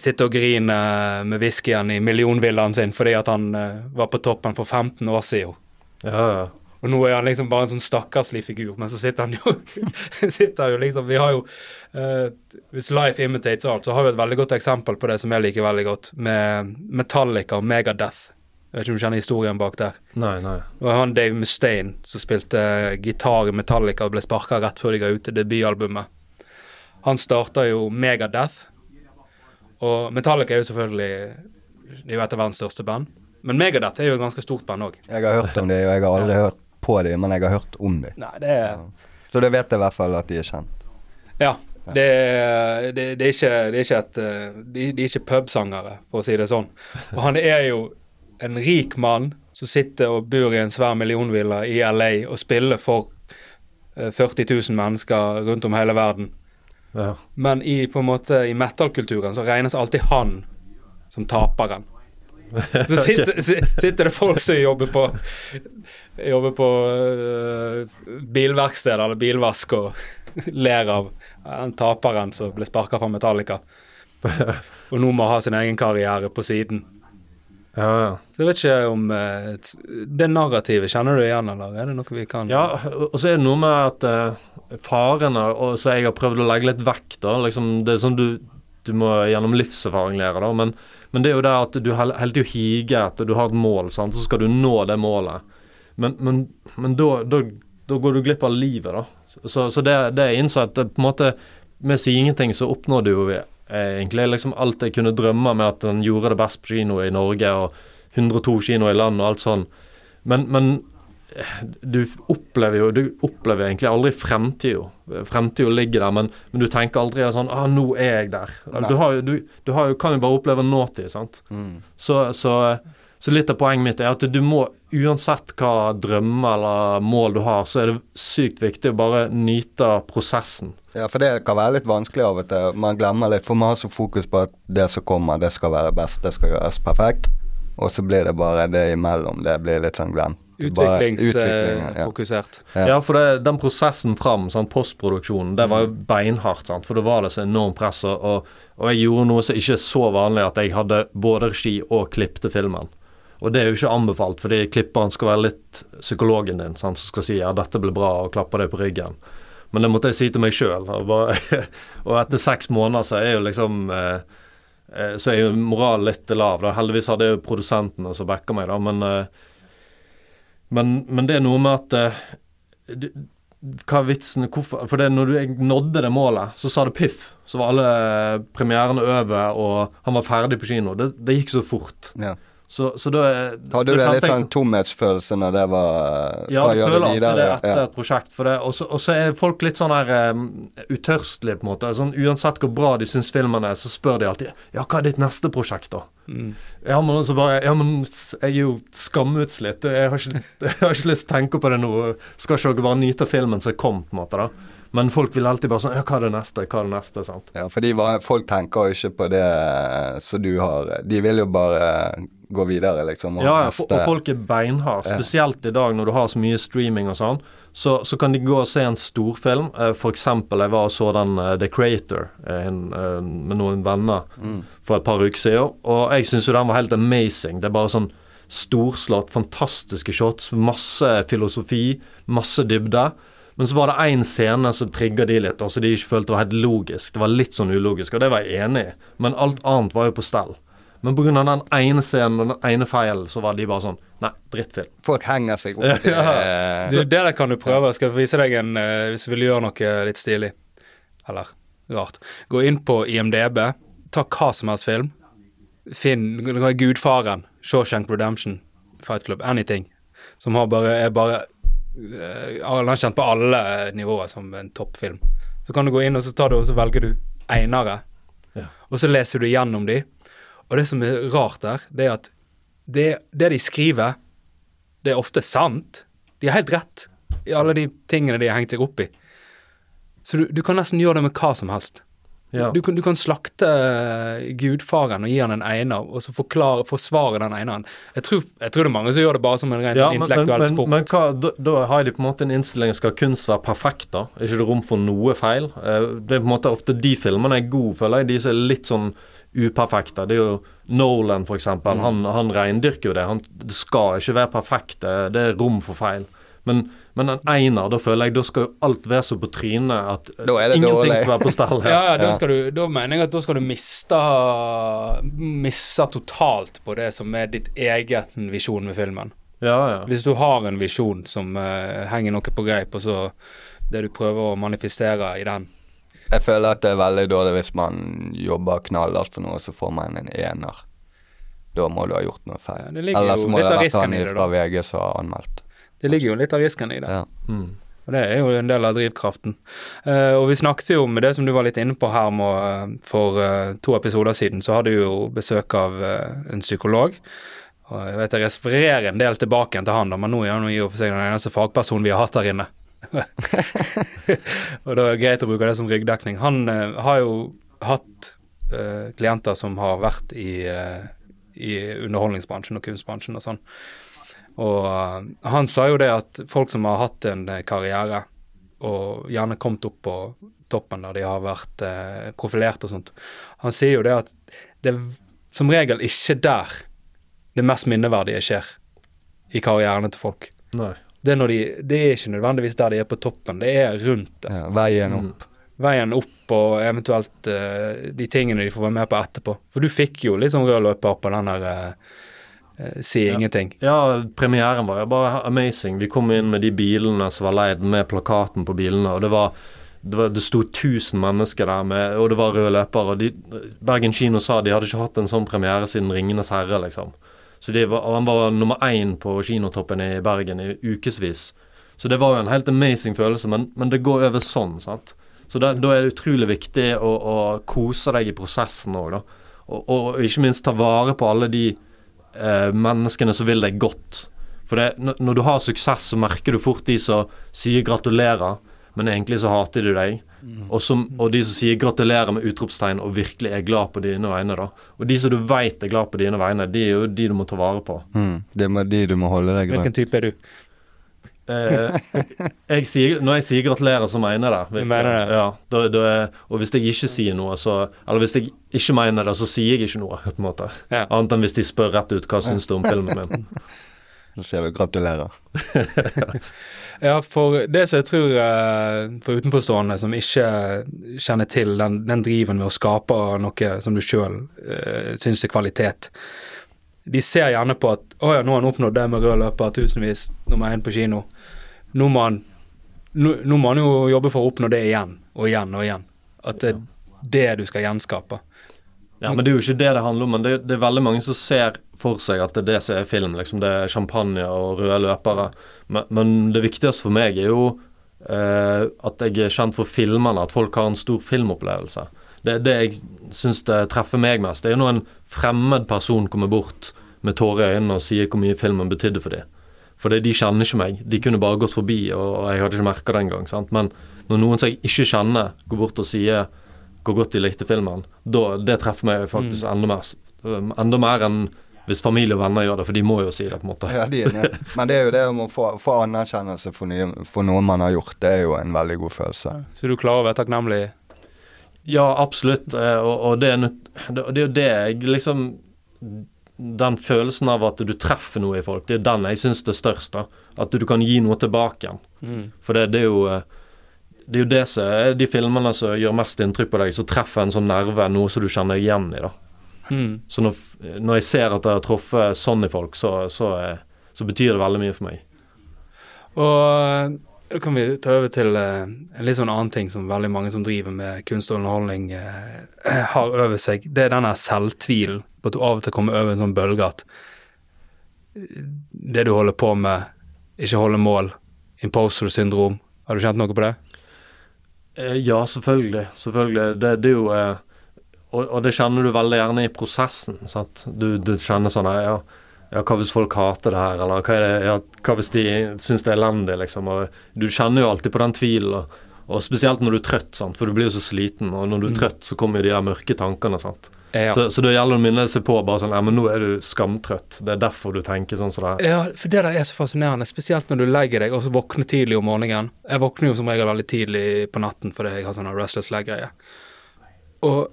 sitter og griner med whiskyen i millionvillaen sin fordi at han eh, var på toppen for 15 år siden. Ja, ja. Og nå er han liksom bare en sånn stakkarslig figur, men så sitter han jo <laughs> sitter han jo liksom Vi har jo uh, Hvis Life imitates alt, så har vi et veldig godt eksempel på det som jeg liker veldig godt, med Metallica og Megadeth. Jeg vet ikke om du kjenner historien bak der. Nei, nei. Og han Dave Mustaine som spilte gitar i Metallica og ble sparka rett før de ga ut debutalbumet. Han starta jo Megadeth, og Metallica er jo selvfølgelig Det er jo et av verdens største band. Men Megadeth er jo et ganske stort band òg. Jeg har hørt om dem, og jeg har aldri hørt på dem, men jeg har hørt om dem. Nei, det er Så det vet jeg i hvert fall at de er kjent. Ja. Det, det, det, er ikke, det er ikke et De, de er ikke pubsangere, for å si det sånn. Og han er jo en rik mann som sitter og bor i en svær millionvilla i LA og spiller for eh, 40 000 mennesker rundt om hele verden. Ja. Men i på en måte i metal-kulturen så regnes alltid han som taperen. <laughs> Så sitter, si- sitter det folk som jobber på Jobber på uh, bilverksted eller bilvask og <laughs> ler av den taperen som ble sparka fra Metallica. <laughs> Og nå må ha sin egen karriere på siden. Ja, ja. Så jeg vet ikke om uh, Det narrativet, kjenner du igjen, eller er det noe vi kan ja, og så er det noe med at eh, farene og så jeg har prøvd å legge litt vekk, da. Liksom, det er sånn du, du må gjennom livserfaring lære, da. Men, men det er jo det at du hel- hele tida higer etter Du har et mål, sant, så skal du nå det målet. Men, men, men da, da, da går du glipp av livet, da. Så, så det, det er innsett det, på en måte Med å si ingenting, så oppnådde jo vi eh, egentlig liksom alt jeg kunne drømme med at den gjorde det best på kino i Norge, og 102 kino i land og alt sånn. Men, men eh, du opplever jo Du opplever egentlig aldri fremtida. Fremtida ligger der, men, men du tenker aldri sånn ah, 'Nå er jeg der'. Du, har du, du har kan jo bare oppleve nåtid, sant. Mm. Så, så, så litt av poenget mitt er at du må, uansett hva drømmer eller mål du har, så er det sykt viktig å bare nyte prosessen. Ja, for det kan være litt vanskelig av og til. Man glemmer litt, for man har så fokus på at det som kommer, det skal være best, det skal gjøres perfekt. Og så blir det bare det imellom. Det blir litt sånn glemt. Ja. Utviklingsfokusert. Ja. Ja, for det, den prosessen fram, sånn postproduksjonen, det var jo beinhardt, sant. For det var det så enormt press, og, og, og jeg gjorde noe som ikke er så vanlig, at jeg hadde både regi og klippte filmen. Og det er jo ikke anbefalt, fordi klipperen skal være litt psykologen din, sant, som skal si ja, dette blir bra, og klappe deg på ryggen. Men det måtte jeg si til meg sjøl. Og, <laughs> og etter seks måneder så er jo liksom eh, eh, Så er jo moralen litt lav. da. Heldigvis hadde jeg jo produsentene som backa meg, da, men eh, men, men det er noe med at eh, du, Hva er vitsen? Hvorfor? For det når du nådde det målet, så sa det piff. Så var alle premierene over, og han var ferdig på kino. Det, det gikk så fort. Ja. Så, så da Hadde du en litt sånn tomhetsfølelse når det var ja, Hva du føler alltid videre? det etter Ja. et prosjekt. For det, og, så, og så er folk litt sånn her um, utørstelige, på en måte. Sånn, uansett hvor bra de syns filmen er, så spør de alltid Ja, hva er ditt neste prosjekt, da? Mm. Ja, men så bare Ja, men jeg er jo skamutslitt. Jeg har ikke, <laughs> jeg har ikke lyst til å tenke på det nå. Skal ikke dere bare nyte filmen som kom, på en måte, da? Men folk vil alltid bare sånn Ja, hva er det neste? Hva er det neste? sant? Ja, fordi folk tenker jo ikke på det eh, som du har De vil jo bare eh, gå videre, liksom. Ja, ja, for, og folk er beinharde. Spesielt i dag når du har så mye streaming og sånn. Så, så kan de gå og se en storfilm. F.eks. for eksempel, jeg var og så den eh, The Creator eh, en, eh, med noen venner Mm. for et par uker siden. Og jeg syns jo den var helt amazing. Det er bare sånn storslått, fantastiske shots, masse filosofi, masse dybde. Men så var det én scene som trigga de litt, og så de ikke følte det var helt logisk. Det var litt sånn ulogisk, og det var jeg enig i. Men alt annet var jo på stell. Men pga. den ene scenen og den ene feilen, så var de bare sånn Nei, drittfilm. Folk henger seg opp <laughs> i ja. det. det der kan du prøve. Jeg skal vise deg en eh, hvis du vil gjøre noe litt stilig. Eller rart. Gå inn på IMDb, ta hva som helst film. Finn Gudfaren, Shawshank Redemption, Fight Club, anything. Som har bare, er bare uh, anerkjent på alle nivåer som en toppfilm. Så kan du gå inn og så tar du og så velger du einere. Ja. Og så leser du gjennom de. Og det som er rart der, det er at det, det de skriver, det er ofte sant. De har helt rett i alle de tingene de har hengt seg opp i. Så du, du kan nesten gjøre det med hva som helst. Ja. Du, kan, du kan slakte eh, gudfaren og gi han en einer, og så forklare, forsvare den eineren. Jeg tror, jeg tror det er mange som gjør det bare som en rent Ja, intellektuell men, men, sport. men hva, da, da har de på en måte en innstilling skal kunst være perfekt, da? Er ikke det rom for noe feil? Eh, det er på en måte ofte de filmene er gode, føler jeg. De som er litt sånn uperfekte. Det er jo Nolan, eksempel. Mm. Han, han reindyrker jo det. Han, det skal ikke være perfekt. Det, er rom for feil. Men, men en einer, da føler jeg da skal jo alt være så på trynet at ingenting dårlig. skal være på stell. <laughs> Ja, ja, da, skal du, da mener jeg at da skal du miste Miste totalt på det som er ditt eget visjon med filmen. ja, ja. Hvis du har en visjon som uh, henger noe på greip, og så det du prøver å manifestere i den Jeg føler at det er veldig dårlig hvis man jobber knallhardt for noe, så får man en ener. Da må du ha gjort noe feil. Ja, Ellers må du det ha vært han fra. VG som har anmeldt. Det ligger jo litt av risken i det. Ja. Mm. Og det er jo en del av drivkraften. Uh, og vi snakket jo med det som du var litt inne på her med, uh, for uh, to episoder siden, så hadde du jo besøk av en psykolog. Og jeg vet jeg refererer en del tilbake til han, da, men nå er han jo i og for seg den eneste fagpersonen vi har hatt der inne. <laughs> og da er det greit å bruke det som ryggdekning. Han eh, har jo hatt eh, klienter som har vært i, eh, i underholdningsbransjen og kunstbransjen og sånn. Og eh, han sa jo det at folk som har hatt en eh, karriere, og gjerne kommet opp på toppen der de har vært eh, profilert og sånt, han sier jo det at det er som regel ikke der det mest minneverdige skjer i karrierene til folk. Nei. Det er, når de, det er ikke nødvendigvis der de er på toppen, det er rundt det. Ja, veien Mm. opp. Veien opp og eventuelt uh, de tingene de får være med på etterpå. For du fikk jo litt sånn rød løper på den der eh, Si ingenting. Ja, premieren var jo bare amazing. Vi kom inn med de bilene som var leid, med plakaten på bilene, og det var det, var, det sto 1000 mennesker der, med, og det var røde løpere. Bergen kino sa de hadde ikke hatt en sånn premiere siden 'Ringenes herre', liksom. Så var, Han var nummer én på kinotoppen i Bergen i ukevis. Så det var jo en helt amazing følelse, men, men det går over sånn, sant. Så da, da er det utrolig viktig å, å kose deg i prosessen òg, da. Og, og ikke minst ta vare på alle de eh, menneskene som vil deg godt. For det, når du har suksess, så merker du fort de som sier gratulerer, men egentlig så hater de deg. Og, som, og de som sier gratulerer med utropstegn og virkelig er glad på dine vegne, da. Og de som du veit er glad på dine vegne, de er jo de du må ta vare på. Mm. Det er de du må holde deg Hvilken type er du? Eh, jeg sier, når jeg sier gratulerer, så mener jeg det. Mener det? Ja, da, da er, og hvis jeg ikke sier noe, så Eller hvis jeg ikke mener det, så sier jeg ikke noe, <laughs> på en måte. Ja. Annet enn hvis de spør rett ut hva syns du om filmen min. Så sier du gratulerer. <laughs> Ja, for det som jeg tror eh, for utenforstående som ikke kjenner til den, den driven med å skape noe som du sjøl uh, syns er kvalitet, de ser gjerne på at å ja, nå har han oppnådd det med rød løper, tusenvis, nummer én på kino. Nå må han nå, nå må han jo jobbe for å oppnå det igjen og igjen og igjen. At det er det du skal gjenskape. Ja, men det er jo ikke det det handler om. Men det, det er veldig mange som ser for seg at det er det som er film. liksom Det er champagne og røde løpere. Men, men det viktigste for meg er jo eh, at jeg er kjent for filmene, at folk har en stor filmopplevelse. Det, det jeg syns treffer meg mest, det er jo når en fremmed person kommer bort med tårer i øynene og sier hvor mye filmen betydde for dem. For de kjenner ikke meg. De kunne bare gått forbi, og, og jeg hadde ikke merka det engang. Men når noen som jeg ikke kjenner, går bort og sier hvor godt de likte filmen, da, det treffer meg faktisk enda mer. Enda mer enn hvis familie og venner gjør det, for de må jo si det, på en måte. Ja, de er. Men det er jo det om å få, få anerkjennelse for, nye, for noe man har gjort. Det er jo en veldig god følelse. Så du klarer å være takknemlig? Ja, absolutt. eh, Og, og det, er nødt- det, det er jo det jeg liksom Den følelsen av at du treffer noe i folk, det er den jeg syns er størst. da. At du kan gi noe tilbake igjen. Mm. For det, det er jo eh, det er jo det som er de filmene som gjør mest inntrykk på deg, som treffer en sånn nerve, noe som du kjenner igjen i. da. Mm. Så når, når jeg ser at jeg har truffet sånn i folk, så, så, eh, så betyr det veldig mye for meg. Og eh, da kan vi ta over til eh, en litt sånn annen ting som veldig mange som driver med kunst og underholdning eh, <clears throat> har over seg. Det er denne selvtvilen på at du av og til kommer over en sånn bølge at eh, det du holder på med, ikke holder mål. Imposter syndrom. Har du kjent noe på det? Eh, Ja, selvfølgelig. Selvfølgelig. Det, det er jo eh, og, og det kjenner du veldig gjerne i prosessen. Sant? Du, du kjenner sånn ja, ja, hva hvis folk hater det her, eller hva, det, ja, hva hvis de syns det er elendig, liksom. Og du kjenner jo alltid på den tvilen, og, og spesielt når du er trøtt, sant? for du blir jo så sliten. Og når du er trøtt, så kommer jo de der mørke tankene. sant? Ja. Så, så da gjelder det å minne seg på bare sånn Ja, men nå er du skamtrøtt. Det er derfor du tenker sånn som det er. Ja, for det der er så fascinerende, spesielt når du legger deg og så våkner tidlig om morgenen. Jeg våkner jo som regel veldig tidlig på natten fordi jeg har sånn restless leg-greie. Og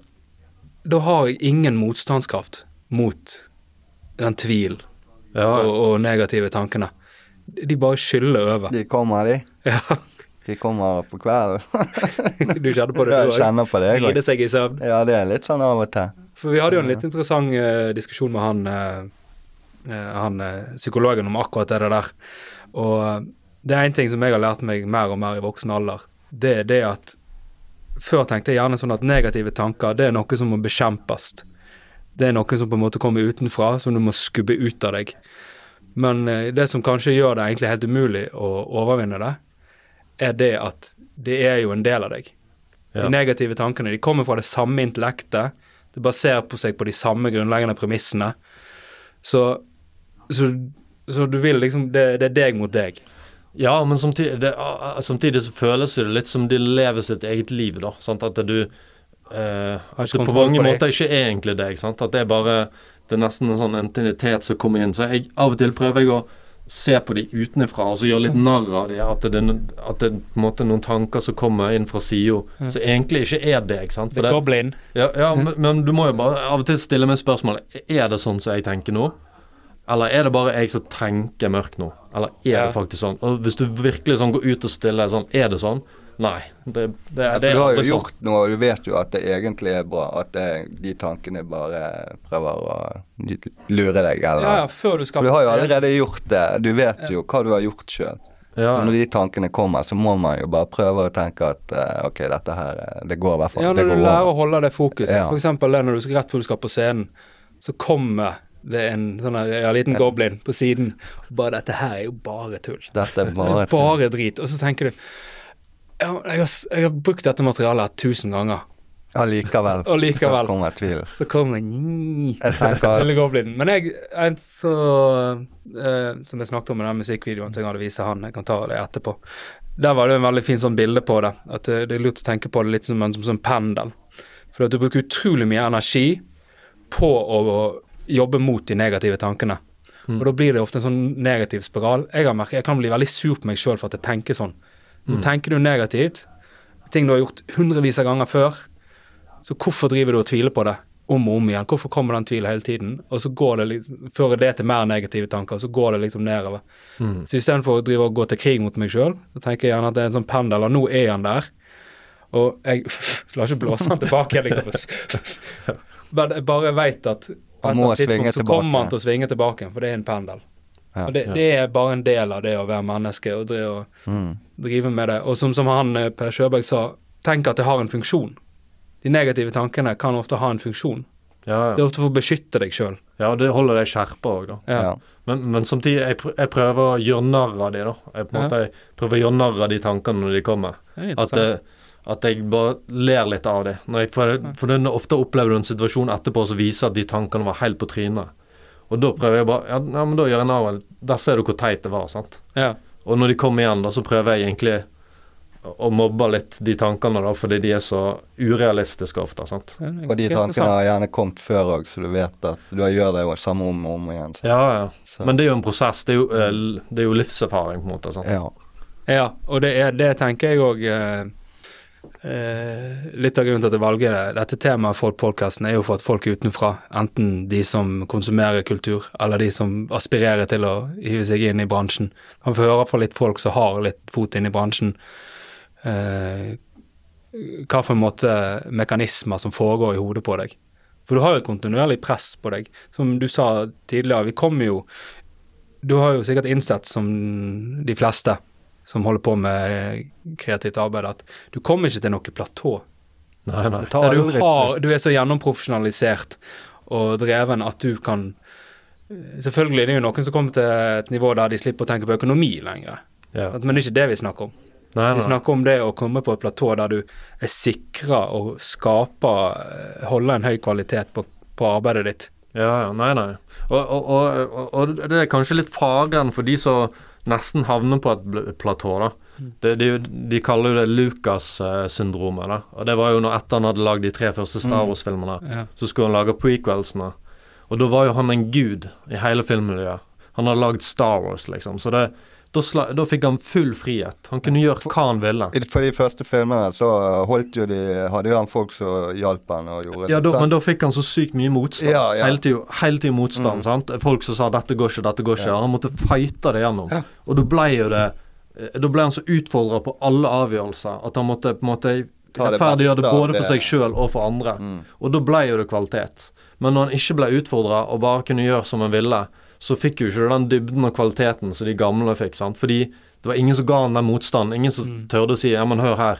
da har jeg ingen motstandskraft mot den tvil Ja, og, og negative tankene. De bare skyller over. De kommer, de. <laughs> Ja, De kommer på kvelden. du kjenner på det, Jeg du òg. kjenner på det, Ride seg i søvn. Ja, det er litt sånn av og til. For vi hadde jo en litt interessant eh, diskusjon med han, eh, han eh, psykologen om akkurat det der. Og det er en ting som jeg har lært meg mer og mer i voksen alder. Det er det at før tenkte jeg gjerne sånn at negative tanker, det er noe som må bekjempes. Det er noe som på en måte kommer utenfra, som du må skubbe ut av deg. Men det som kanskje gjør det egentlig helt umulig å overvinne det, er det at det er jo en del av deg. Ja. De negative tankene de kommer fra det samme intellektet. Det baserer på seg på de samme grunnleggende premissene. Så, så, så du vil liksom det, det er deg mot deg. Ja, men samtidig, det, samtidig så føles det litt som de lever sitt eget liv, da. Sant? At du eh, At det på mange måter ikke er egentlig deg. Sant? At det er bare Det er nesten en sånn intimitet som kommer inn. Så jeg, av og til prøver jeg å se på de utenfra og så gjøre litt narr av de, at det, at det er måte noen tanker som kommer inn fra sida, som egentlig ikke er det. ikke Sant? For det det, blind. ja, ja men, men du må jo bare av og til stille meg spørsmålet Er det sånn som jeg tenker nå? Eller er det bare jeg som tenker mørkt nå? Eller er Ja. det faktisk sånn? Og hvis du virkelig sånn går ut og stiller sånn, er det sånn? Nei. Det, det, Ja, det du har jo sånn. gjort noe, og du vet jo at det egentlig er bra. At det, de tankene bare prøver å lure deg, eller Ja, ja, før du skal du har jo allerede gjort det. Du vet jo hva du har gjort sjøl. Ja, Så når de tankene kommer, så må man jo bare prøve å tenke at uh, ok, dette her eh, Det går i hvert fall. Ja, når du lærer over. å holde det fokuset. Ja. Det når du skal rett før du skal på scenen, så kommer det en sånn her, ja, liten goblin på siden. Bare 'Dette her er jo bare tull'. Dette er bare bare drit. Og så tenker du ja, jeg, har, jeg har brukt dette materialet tusen ganger, Allikevel. <laughs> og likevel Så kommer tvil. så kommer Jeg tenker <laughs> Men jeg, en så eh, Som jeg snakket om i den musikkvideoen som jeg hadde vist han, jeg kan ta det etterpå. Der var det en veldig fin sånn bilde på det. At eh, det er lurt å tenke på det litt som en som, som pendel. For at du bruker utrolig mye energi på å jobbe mot de negative tankene. Og da blir det ofte en sånn negativ spiral. Jeg har merket, jeg kan bli veldig sur på meg sjøl for at jeg tenker sånn. Nå tenker du negativt, ting du har gjort hundrevis av ganger før. Så hvorfor driver du og tviler på det om og om igjen? Hvorfor kommer den tvilen hele tiden? Og så går det liksom, fører det til mer negative tanker, og så går det liksom nedover. Så istedenfor å drive og gå til krig mot meg sjøl, så tenker jeg gjerne at det er en sånn pendel, og nå er han der. Og jeg <laughs> lar ikke blåse han tilbake igjen, liksom. <laughs> Men jeg bare veit at på et tidspunkt så kommer han til å svinge tilbake, for det er en pendel. Ja. Og det, det er bare en del av det å være menneske og drive, og Mm. drive med det. Og som, som han eh, Per Sjøberg sa, tenk at det har en funksjon. De negative tankene kan ofte ha en funksjon. ja, Det er ofte for å beskytte deg sjøl. ja, det holder deg skjerpa òg, da. Ja. Ja. Men, men samtidig, jeg, jeg prøver å gjøre narr av de, da. Jeg, på Ja. måte, jeg prøver å gjøre narr av de tankene når de kommer. Er At, det, at jeg bare ler litt av det. Jeg, for for ofte opplever du en situasjon etterpå som viser at de tankene var helt på trynet. Og da prøver jeg bare Ja, ja men da gjør jeg narr. Der ser du hvor teit det var, sant. ja. Og når de kommer igjen, da, så prøver jeg egentlig å- mobbe litt de tankene, da, fordi de er så urealistiske ofte, sant. Ja, Og de tankene har gjerne kommet før òg, så du vet at du gjør det jo samme om og om igjen. Så. Ja, ja. Så. Men det er jo en prosess. Det er jo, eh, det er jo livserfaring, på en måte. sant. Ja. Ja, og det, er, det tenker jeg òg Litt av grunnen til at jeg valger det, dette temaet for podkasten, er jo for at folk utenfra, enten de som konsumerer kultur, eller de som aspirerer til å hive seg inn i bransjen, kan få høre fra litt folk som har litt fot inn i bransjen, eh, hva for en måte mekanismer som foregår i hodet på deg. For du har jo et kontinuerlig press på deg. Som du sa tidligere, vi kommer jo Du har jo sikkert innsett, som de fleste som holder på med kreativt arbeid, at du kommer ikke til noe platå. Nei, nei. Det tar du, har, du er så gjennomprofesjonalisert og dreven at du kan Selvfølgelig det er jo noen som kommer til et nivå der de slipper å tenke på økonomi lenger. Ja. Men det er ikke det vi snakker om. Nei, Vi snakker om det å komme på et platå der du er sikra og skaper eh, Holde en høy kvalitet på, på arbeidet ditt. Ja, ja, nei, nei. Og, og, og, og det er kanskje litt faren for de som nesten havner på et platå, da. De, det, er de kaller jo det Lucas-syndromet, da. Og det var jo når etter han hadde lagd de tre første Star Wars-filmene, Ja. så skulle han lage prequelsene. Og da var jo han en gud i hele filmmiljøet. Han hadde lagd Star Wars, liksom. Så det, da, fikk han full frihet. Han kunne gjøre hva han ville. I- For de første filmene så holdt jo de Hadde jo han folk som hjalp han og gjorde Ja, da, sant? men da fikk han så sykt mye motstand. Ja, ja. Hele tiden, hele tiden motstand. Mm. sant? Folk som sa 'dette går ikke', 'dette går ikke'. Ja. Han måtte fighte det gjennom. Ja. Og da ble jo det eh, Da ble han så utfordra på alle avgjørelser at han måtte på en måte rettferdiggjøre det det både for seg sjøl og for andre. Mm. Og da ble jo det kvalitet. Men når han ikke ble utfordra og bare kunne gjøre som han ville, så fikk jo ikke den dybden og kvaliteten som de gamle fikk. sant? Fordi det var ingen som ga han den motstanden. Ingen som Mm. tørde å si 'ja, men hør her',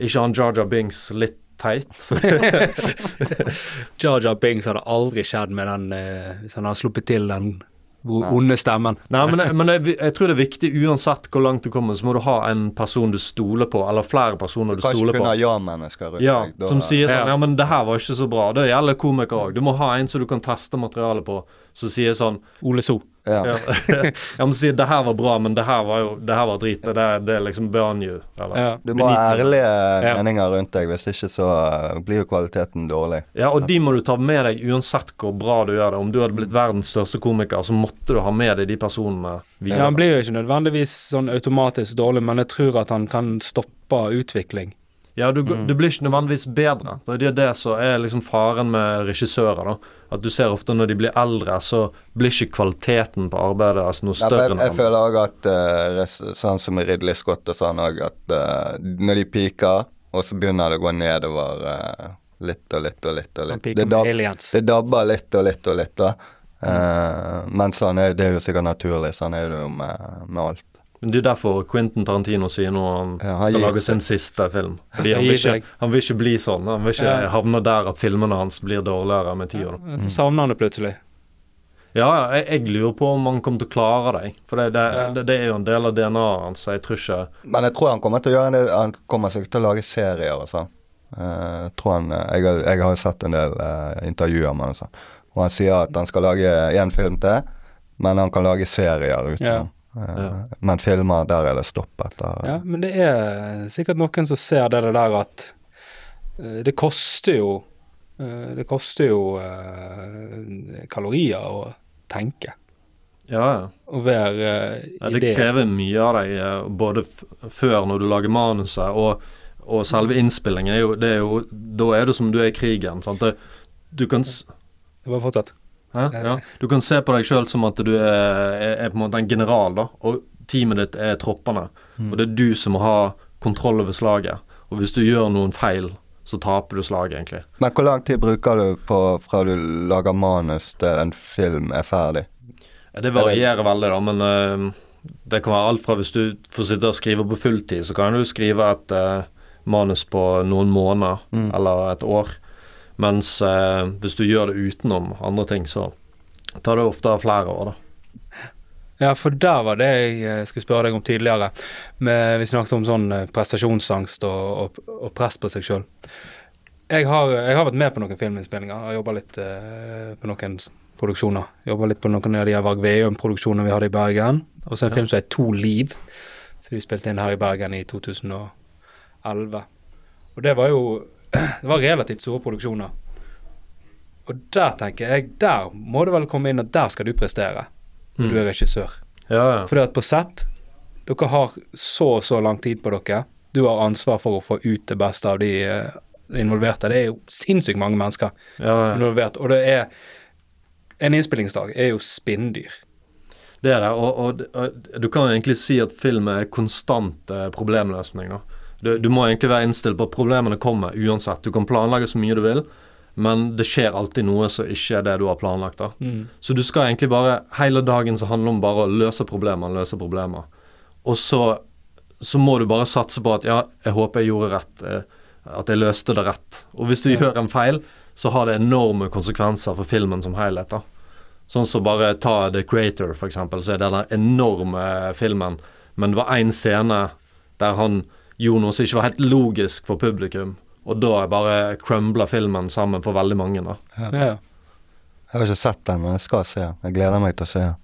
ikke han Jar Binks litt teit? <laughs> Jar Bings hadde aldri skjedd med den eh, hvis han hadde sluppet til den onde stemmen. Nei, men, <laughs> men jeg, jeg tror det er viktig uansett hvor langt du kommer, så må du ha en person du stoler på, eller flere personer du stoler kunne på. ha ja-mennesker rundt Ja, deg. da- som sier sånn Ja. Ja, men det her var ikke så bra. Det gjelder komikere òg. Du må ha en som du kan teste materialet på, som sier jeg sånn Ole So. ja. Ja, <laughs> ja men sier det her var bra, men det her var jo Det her var drit. Det, det er liksom burn you. Eller Ja. Du må ha ærlige Ja. meninger rundt deg, hvis ikke så uh, blir jo kvaliteten dårlig. Ja, og de må du ta med deg uansett hvor bra du gjør det. Om du hadde blitt verdens største komiker, så måtte du ha med deg de personene Ja, han blir jo ikke nødvendigvis sånn automatisk dårlig, men jeg tror at han kan stoppe utvikling. Ja, du, Mm. du blir ikke nødvendigvis bedre. Det er det som er liksom faren med regissører. da At du ser ofte når de blir eldre, så blir ikke kvaliteten på arbeidet altså noe større. Ja, jeg, jeg føler òg at eh, sånn som Ridley Scott og sånn òg, at uh, når de piker, og så begynner det å gå nedover uh, litt og litt og litt og litt. Det, dab, aliens. det dabber litt og litt og litt, da. Eh, men sånn er det er jo sikkert naturlig. Sånn er det jo med, med alt. Men Det er derfor Quentin Tarantino sier nå han Ja, han skal lage sin siste film. Fordi han Han vil, ikke, han vil ikke bli sånn. Han vil ikke Ja. havne der at filmene hans blir dårligere med tida. Ja, Så savner han det plutselig. Ja, jeg, jeg lurer på om han kommer til å klare det. For det, det, Ja. det, det er jo en del av DNA-et hans, jeg tror ikke Men jeg tror han kommer til å gjøre en del Han kommer seg til å lage serier og sånn. Eh, jeg tror han eh, jeg, har- jeg har jo sett en del uh, intervjuer med han og sånn. Og han sier at han skal lage én film til, men han kan lage serier utenom. Eh, Ja. Men filmer, der er det stopp etter Ja, men det er sikkert noen som ser det der at eh, det koster jo eh, Det koster jo eh, kalorier å tenke. Ja, ja. Å være uh, Ja, det krever mye av deg, eh, både f før når du lager manuset, og, og selve innspillingen. Er jo, det er jo, da er det som du er i krigen. Sant? Det, du kan s- Bare fortsett. Hæ? Ja. Du kan se på deg sjøl som at du er, er, på en måte en general, da, og teamet ditt er troppene. Og det er du som må ha kontroll over slaget. Og hvis du gjør noen feil, så taper du slaget, egentlig. Men hvor lang tid bruker du på fra du lager manus til en film er ferdig? Ja, Det varierer veldig, da, men uh, det kan være alt fra hvis du får sitte og skrive på fulltid, så kan du skrive et uh, manus på noen måneder Mm. eller et år. Mens eh, hvis du gjør det utenom andre ting, så tar det ofte flere år, da. Ja, for der var det jeg eh, skulle spørre deg om tidligere. Med, vi snakket om sånn eh, prestasjonsangst og, og, og press på seg sjøl. Jeg, har- jeg har vært med på noen filminnspillinger. Jeg har jobba litt eh, på noen produksjoner. Jobba litt på noen av de Varg Veum-produksjonene vi hadde i Bergen. Og så en film som heter To liv, som vi spilte inn her i Bergen i 2011. Og det var jo Det var relativt store produksjoner. Og der tenker jeg, der må du vel komme inn og der skal du prestere. når Du er regissør. Ja, ja. Fordi at på sett Dere har så og så lang tid på dere. Du har ansvar for å få ut det beste av de eh, involverte. Det er jo sinnssykt mange mennesker ja, ja. involvert. Og det er En innspillingsdag er jo spinndyr. Det er det, og, og, og du kan egentlig si at film er konstant eh, problemløsning. Da. Du, du må egentlig være innstilt på at problemene kommer uansett. Du kan planlegge så mye du vil, men det skjer alltid noe som ikke er det du har planlagt. da. Så du skal egentlig bare Hele dagen så handler det om bare å løse problemer, løse problemer. Og så, så må du bare satse på at ja, jeg håper jeg gjorde rett. eh, At jeg løste det rett. Og hvis du gjør en feil, så har det enorme konsekvenser for filmen som helhet. da. Sånn som bare ta The Creator, for eksempel, så er det den enorme filmen. Men det var én scene der han gjorde noe som ikke var helt logisk for publikum. Og da bare crumbla filmen sammen for veldig mange. da. Ja. Jeg har ikke sett den, men jeg skal se den. Jeg gleder meg til å se den.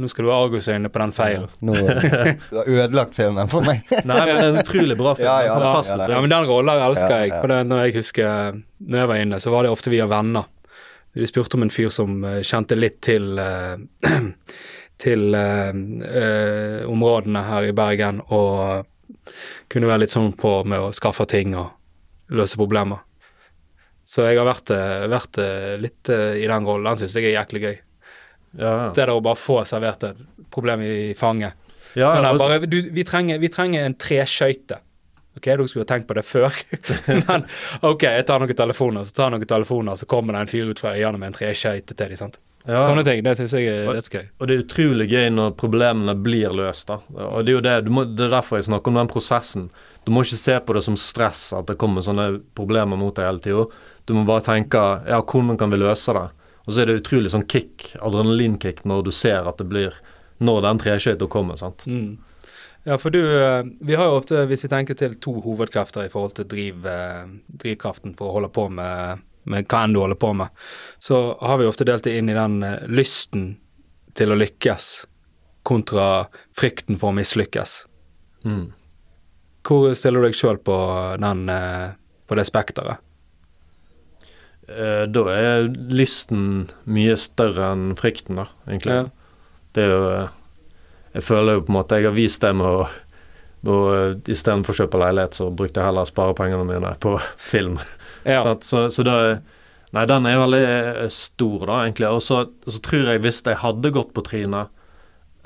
Nå skal du ha argusøyne på den feilen. Nå, <laughs> du har ødelagt filmen for meg. <laughs> Nei, men det er en utrolig bra film. Ja, ja, ja, ja, Ja, men den rollen elsker jeg. ja. For det, når jeg husker Når jeg var inne, så var det ofte via venner. De spurte om en fyr som eh, kjente litt til eh, <clears throat> til eh, eh, områdene her i Bergen, og kunne være litt sånn på med å skaffe ting og løse problemer. Så jeg har vært, eh, vært eh, litt eh, i den rollen. Den syns jeg er jæklig gøy. Ja, ja. Det der å bare få servert et problem i fanget. ja, Sånn der, bare, du, vi, trenger, vi trenger en treskøyte. Ok, dere skulle ha tenkt på det før. <laughs> Men ok, jeg tar noen telefoner, så tar jeg noen telefoner, så kommer det en fyr ut fra øynene med en treskøyte til dem. Ja. Sånne ting, det syns jeg er dødsgøy. Og det er utrolig gøy når problemene blir løst. da. Og Det er jo det, du må, det er derfor jeg snakker om den prosessen. Du må ikke se på det som stress at det kommer sånne problemer mot deg hele tida. Du må bare tenke ja, hvordan kan vi løse det? Og så er det utrolig sånn kick, adrenalinkick, når du ser at det blir Når den treskøyta kommer. sant? Mm. Ja, for du eh, Vi har jo ofte, hvis vi tenker til to hovedkrefter i forhold til driv, eh, drivkraften for å holde på med, med hva enn du holder på med, så har vi ofte delt det inn i den eh, lysten til å lykkes kontra frykten for å mislykkes. Mm. Hvor stiller du deg sjøl på, den, eh, på det spekteret? Eh, da er lysten mye større enn frykten, da, egentlig. Ja. Det er jo Jeg føler jo på en måte jeg har vist det med å, Og uh, istedenfor å kjøpe leilighet, så brukte jeg heller sparepengene mine på <laughs> film. Ja. Så, så da Nei, den er veldig eh, stor, da, egentlig. Og så, så tror jeg hvis jeg hadde gått på trynet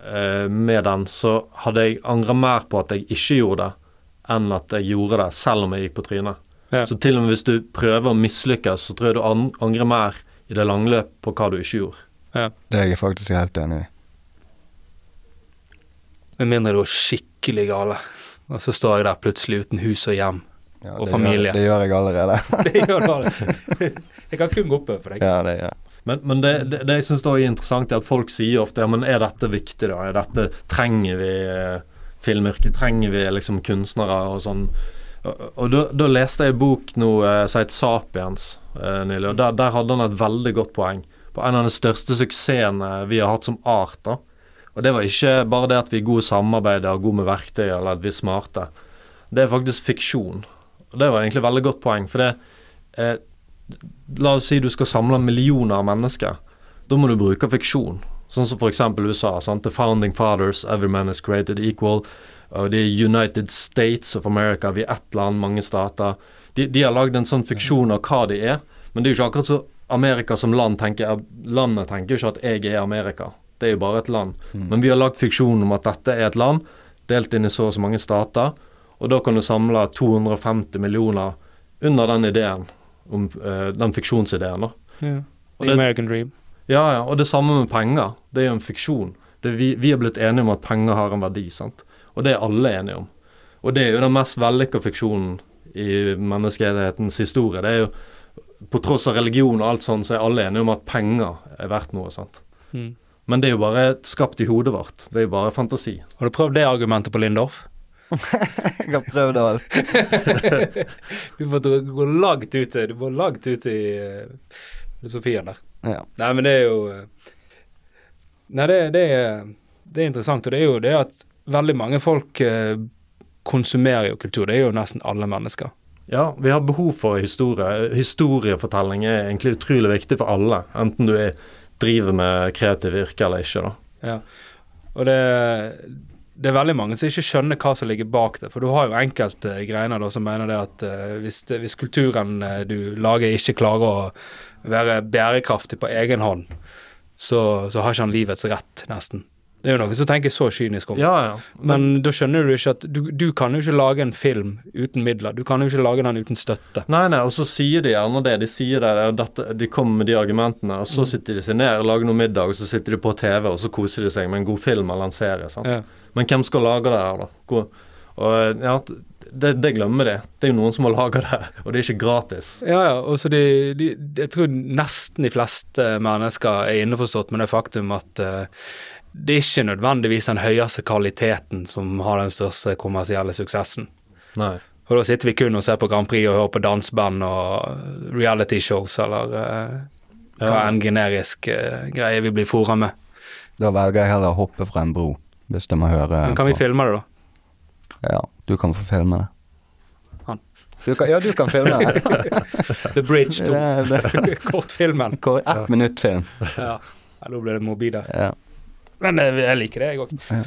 eh, med den, så hadde jeg angra mer på at jeg ikke gjorde det, enn at jeg gjorde det selv om jeg gikk på trynet. Ja. Så til og med hvis du prøver å mislykkes, så tror jeg du angrer mer i det langløp på hva du ikke gjorde. Det er jeg faktisk helt enig i. Med mindre det går skikkelig gale, og så står jeg der plutselig uten hus og hjem. Ja, Og familie. Gjør, det gjør jeg allerede. <laughs> Det gjør du allerede. <laughs> Jeg kan kun gå oppover for deg. ja, det gjør jeg. Men, men det, det, det jeg syns er interessant, er at folk sier ofte ja, men er dette viktig, da? Er dette, trenger vi eh, filmyrket? Trenger vi liksom kunstnere og sånn? Og, og da, da leste jeg en bok nå eh, som het Sapiens eh, nylig, og der, der hadde han et veldig godt poeng på en av de største suksessene vi har hatt som art. da. Og det var ikke bare det at vi er gode samarbeid og gode med verktøy, eller at vi er smarte. Det er faktisk fiksjon. Og det var egentlig et veldig godt poeng, for det eh, La oss si du skal samle millioner av mennesker. Da må du bruke fiksjon. Sånn som f.eks. USA. Sant? The founding fathers, every man is created equal. Og er United States of America, vi er ett land, mange stater. De, de har lagd en sånn fiksjon av hva de er, men det er jo ikke akkurat så Amerika som land tenker Landet tenker jo ikke at jeg er Amerika. Det er jo bare et land. Men vi har lagd fiksjon om at dette er et land, delt inn i så og så mange stater, og da kan du samle 250 millioner under den ideen, om uh, den fiksjonsideen, da. Yeah. The det- American Dream. Ja, ja, og det samme med penger. Det er jo en fiksjon. Det vi, vi er blitt enige om at penger har en verdi, sant. Og det er alle enige om. Og det er jo den mest vellykka fiksjonen i menneskehetens historie. Det er jo På tross av religion og alt sånn, så er alle enige om at penger er verdt noe, sant. Mm. Men det er jo bare skapt i hodet vårt. Det er jo bare fantasi. Har du prøvd det argumentet på Lindorf? <laughs> Jeg har prøvd alt. <laughs> Du må gå langt ut i Du må langt ut i uh, filosofien der. Ja. Nei, men det er jo eh, Nei, det, det, er, det er interessant, og det er jo det at veldig mange folk eh, konsumerer jo kultur. Det er jo nesten alle mennesker. Ja, vi har behov for historie. Historiefortelling er egentlig utrolig viktig for alle, enten du er, driver med kreative yrker eller ikke, da. Ja. Og det, det er veldig mange som ikke skjønner hva som ligger bak det. For du har jo enkelte greiner da som mener det at eh, hvis, hvis kulturen eh, du lager ikke klarer å være bærekraftig på egen hånd, så, så har ikke han livets rett, nesten. Det er jo noen som tenker så kynisk om. Ja, ja. Men da skjønner du ikke at du, du kan jo ikke lage en film uten midler. Du kan jo ikke lage den uten støtte. Nei, nei, og så sier de gjerne det. De sier det, dette, de kommer med de argumentene, og så sitter de seg ned og lager noe middag, og så sitter de på TV, og så koser de seg med en god film eller en serie. sant? Ja. Men hvem skal lage det her, da? Og ja, det, det glemmer de. Det er jo noen som må lage det, og det er ikke gratis. Ja, ja. Og så de, de, jeg tror nesten de fleste mennesker er innforstått med det faktum at eh, det er ikke nødvendigvis den høyeste kvaliteten som har den største kommersielle suksessen. Nei. For da sitter vi kun og ser på Grand Prix og hører på danseband og reality shows eller uh, hva Ja. enn generisk uh, greie vi blir fora med. Da velger jeg heller å hoppe fra en bro, hvis de må høre Men kan vi på- filme det, da? Ja, du kan få filme det. Han. Du kan, ja, du kan filme det. <laughs> The Bridge 2. det, det. <laughs> Kortfilmen. Hvor- Ett minutt film. Ja. ja, nå ble det mobil der. Ja. Men jeg, jeg liker det, jeg òg. Ja.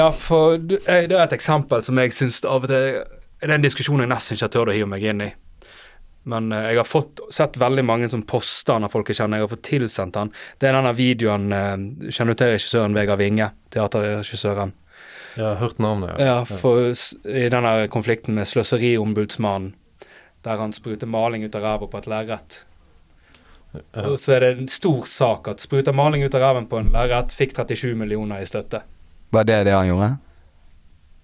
ja, for eh, det er et eksempel som jeg syns av og til Det er en diskusjon jeg nesten ikke tør å hive meg inn i. Men uh, jeg har fått, sett veldig mange som poster den av folk jeg kjenner. Jeg har fått tilsendt den. Det er denne videoen uh, Kjenner du til regissøren Vegard Winge? Teaterregissøren. Jeg har hørt navnet. Ja, ja for i denne konflikten med Sløseriombudsmannen, der han spruter maling ut av ræva på et lerret. Og så er det en stor sak at spruta maling ut av ræven på en lerret, fikk 37 millioner i støtte. Var det det han gjorde?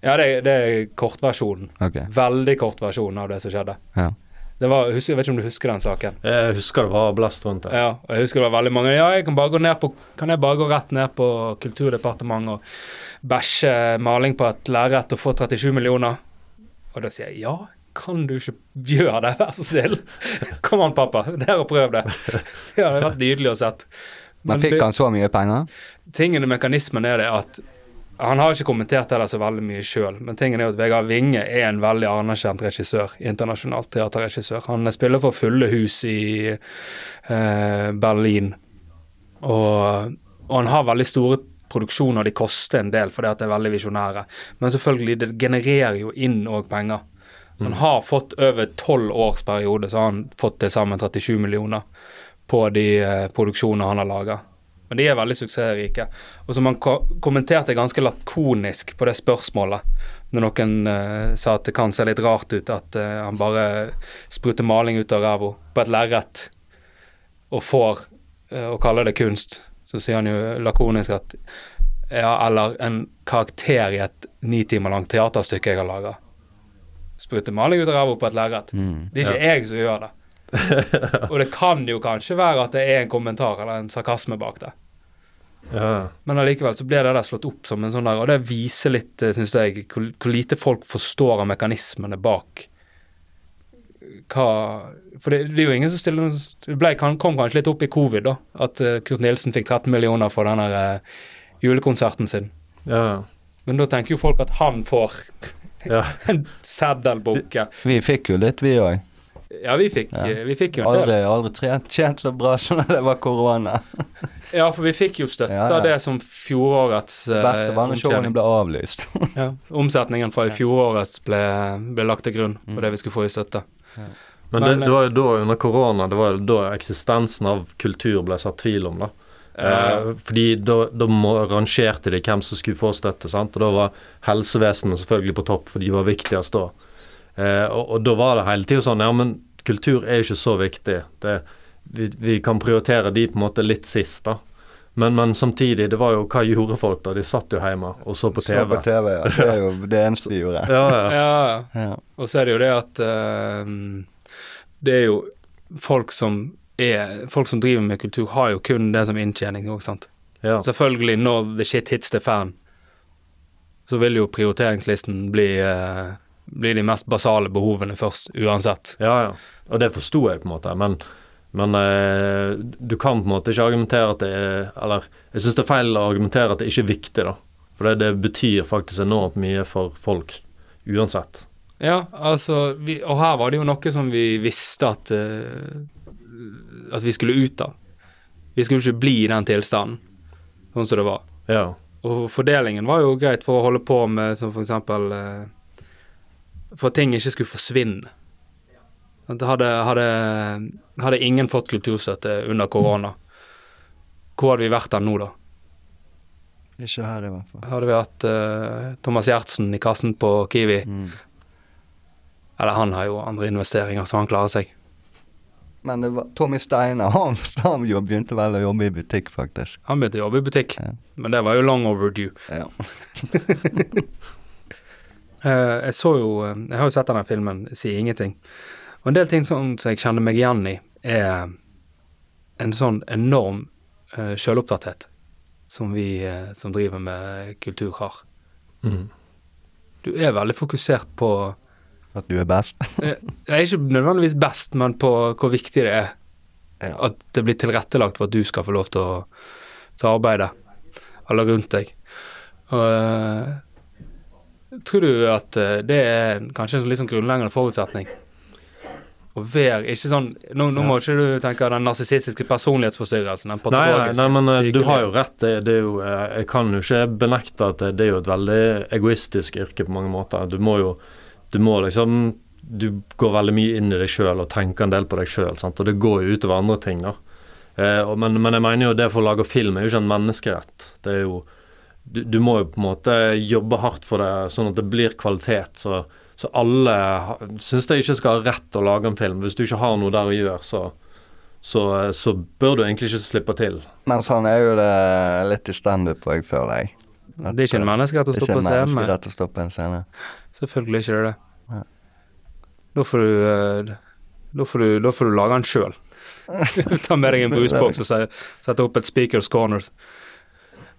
Ja, det, det er kortversjonen. Okay. Veldig kort versjon av det som skjedde. Ja. Det var, husker, jeg vet ikke om du husker den saken? Jeg husker det var blest rundt det. Ja, og jeg husker det var veldig mange Ja, jeg kan bare gå ned på Kan jeg bare gå rett ned på Kulturdepartementet og bæsje maling på et lerret og få 37 millioner? Og da sier jeg ja, kan du ikke gjøre det, vær så snill? Kom an, pappa, der og prøv det. Det hadde vært nydelig å sett. Men fikk han så mye penger? Tingen i mekanismen er det at han har ikke kommentert det så veldig mye sjøl, men tingen er at Vegard Winge er en veldig anerkjent regissør, internasjonalt teaterregissør. Han spiller for fulle hus i eh, Berlin, og, og han har veldig store produksjoner de koster en del fordi at det er veldig visjonære. Men selvfølgelig, det genererer jo inn òg penger. Han har fått over tolv års periode, så har han fått til sammen 37 millioner på de eh, produksjonene han har laga. Men de er veldig suksessrike. Og som han ko kommenterte ganske lakonisk på det spørsmålet, når noen eh, sa at det kan se litt rart ut at eh, han bare spruter maling ut av ræva på et lerret og får å kalle det kunst, så sier han jo lakonisk at ja, eller en karakter i et ni timer langt teaterstykke jeg har laga. Sprute maling ut av ræva på et lerret. Mm. Det er ikke jeg som gjør det. <laughs> og det kan jo kanskje være at det er en kommentar eller en sarkasme bak det. Ja. Men allikevel så blir det der slått opp som en sånn der, og det viser litt, syns jeg, hvor, hvor lite folk forstår av mekanismene bak hva For det, det er jo ingen som stiller Det ble, kom kanskje litt opp i covid, da, at eh, Kurt Nilsen fikk 13 millioner for den der eh, julekonserten sin. ja. Men da tenker jo folk at han får ja. <laughs> en seddelbunke. Vi fikk jo litt, vi òg. Ja, vi fikk, Ja. vi fikk jo en del. Aldri, trent, tjent, så bra som det var korona. Ja, for vi fikk jo støtte Ja, ja. av det som fjorårets Det eh, beste når ble avlyst. Ja, omsetningen fra i fjorårets ble, ble lagt til grunn på det vi skulle få i støtte. Men, Men, det, det var jo da under korona det var jo da eksistensen av kultur ble satt tvil om, da. Eh, fordi da, da rangerte de hvem som skulle få støtte, sant? og da var helsevesenet selvfølgelig på topp, for de var viktigst da. Eh, og, og da var det hele tida sånn Ja, men kultur er jo ikke så viktig. Det, vi, vi kan prioritere de på en måte litt sist, da. Men, men samtidig, det var jo hva gjorde folk da? De satt jo hjemme og så på TV. Så på TV, ja. Det er jo det eneste de gjorde. Ja, ja. Ja. Og så er det jo det at uh, det er jo folk som er Folk som driver med kultur, har jo kun det som inntjening òg, sant. ja. Selvfølgelig, når the shit hits the fan, så vil jo prioriteringslisten bli, eh, bli de mest basale behovene først, uansett. Ja, ja. Og det forsto jeg, på en måte. Men, men eh, du kan på en måte ikke argumentere at det er Eller jeg syns det er feil å argumentere at det ikke er viktig, da. For det, det betyr faktisk enormt mye for folk, uansett. Ja, altså vi, Og her var det jo noe som vi visste at eh, At vi skulle ut av. Vi skulle ikke bli i den tilstanden, sånn som det var. Ja. Og fordelingen var jo greit for å holde på med som for eksempel eh, For at ting ikke skulle forsvinne. At hadde, hadde, hadde ingen fått kulturstøtte under korona, hvor hadde vi vært den nå, da? Ikke her, i hvert fall. Hadde vi hatt uh, Thomas Giertsen i kassen på Kiwi? Mm. Eller han har jo andre investeringer, så han klarer seg. Men det var Tommy Steiner, <laughs> han, han begynte vel å jobbe i butikk, faktisk. Han begynte å jobbe i butikk, Ja. men det var jo long overdue. Ja. <laughs> Eh, jeg så jo eh, Jeg har jo sett denne filmen, Si ingenting. Og en del ting som, som jeg kjenner meg igjen i, er en sånn enorm uh, sjølopptatthet som vi uh, som driver med kultur, har. Mm. Du er veldig fokusert på At du er best. <laughs> eh, Jeg er ikke nødvendigvis best, men på hvor viktig det er Ja. at det blir tilrettelagt for at du skal få lov til å, ta arbeidet, arbeide. Alle rundt deg. Og eh, tror du at eh, det er kanskje en litt sånn grunnleggende forutsetning? Å være ikke sånn Nå, nå må ikke du tenke den narsissistiske personlighetsforstyrrelsen, den Nei, nei, nei, men du har jo rett. Det, det er jo, jeg kan jo ikke benekte at det, det er jo et veldig egoistisk yrke på mange måter. Du må jo Du må liksom Du går veldig mye inn i deg sjøl og tenker en del på deg sjøl, og det går jo utover andre ting, da. Eh, og, men, men jeg mener jo det for å lage film er jo ikke en menneskerett. Det er jo du, du må jo på en måte jobbe hardt for det, sånn at det blir kvalitet. Så, så alle syns jeg ikke skal ha rett til å lage en film. Hvis du ikke har noe der å gjøre, så, så, så bør du egentlig ikke slippe til. Men sånn er jo det litt i standup òg, føler jeg. At, Det er ikke en menneskerett å det stå på en menneskerett å stå på en scene. Selvfølgelig ikke det. Nei. Da får du eh, Da får du, da får du lage den sjøl. <laughs> Ta med deg en brusboks og sette opp et Speakers Corners.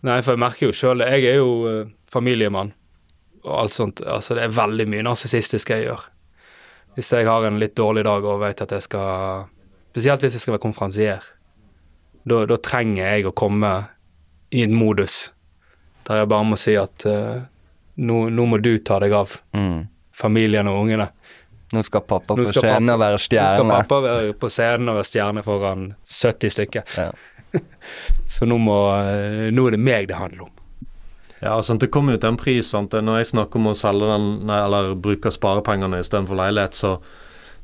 Nei, for jeg merker jo sjøl Jeg er jo eh, familiemann og alt sånt. Altså, det er veldig mye narsissistisk jeg gjør. Hvis jeg har en litt dårlig dag og vet at jeg skal Spesielt hvis jeg skal være konferansier. Da, da trenger jeg å komme i en modus der jeg bare må si at uh, nå, nå må du ta deg av Mm. Familien og ungene. Nå skal pappa Nå på scenen og være Nå skal pappa være på scenen og være stjerne foran 70 stykker. Ja. <laughs> Så nå må eh, Nå er det meg det handler om. Ja, sant, det kommer jo til en pris. Sant? Når jeg snakker om å selge den, eller bruke sparepengene istedenfor leilighet, så,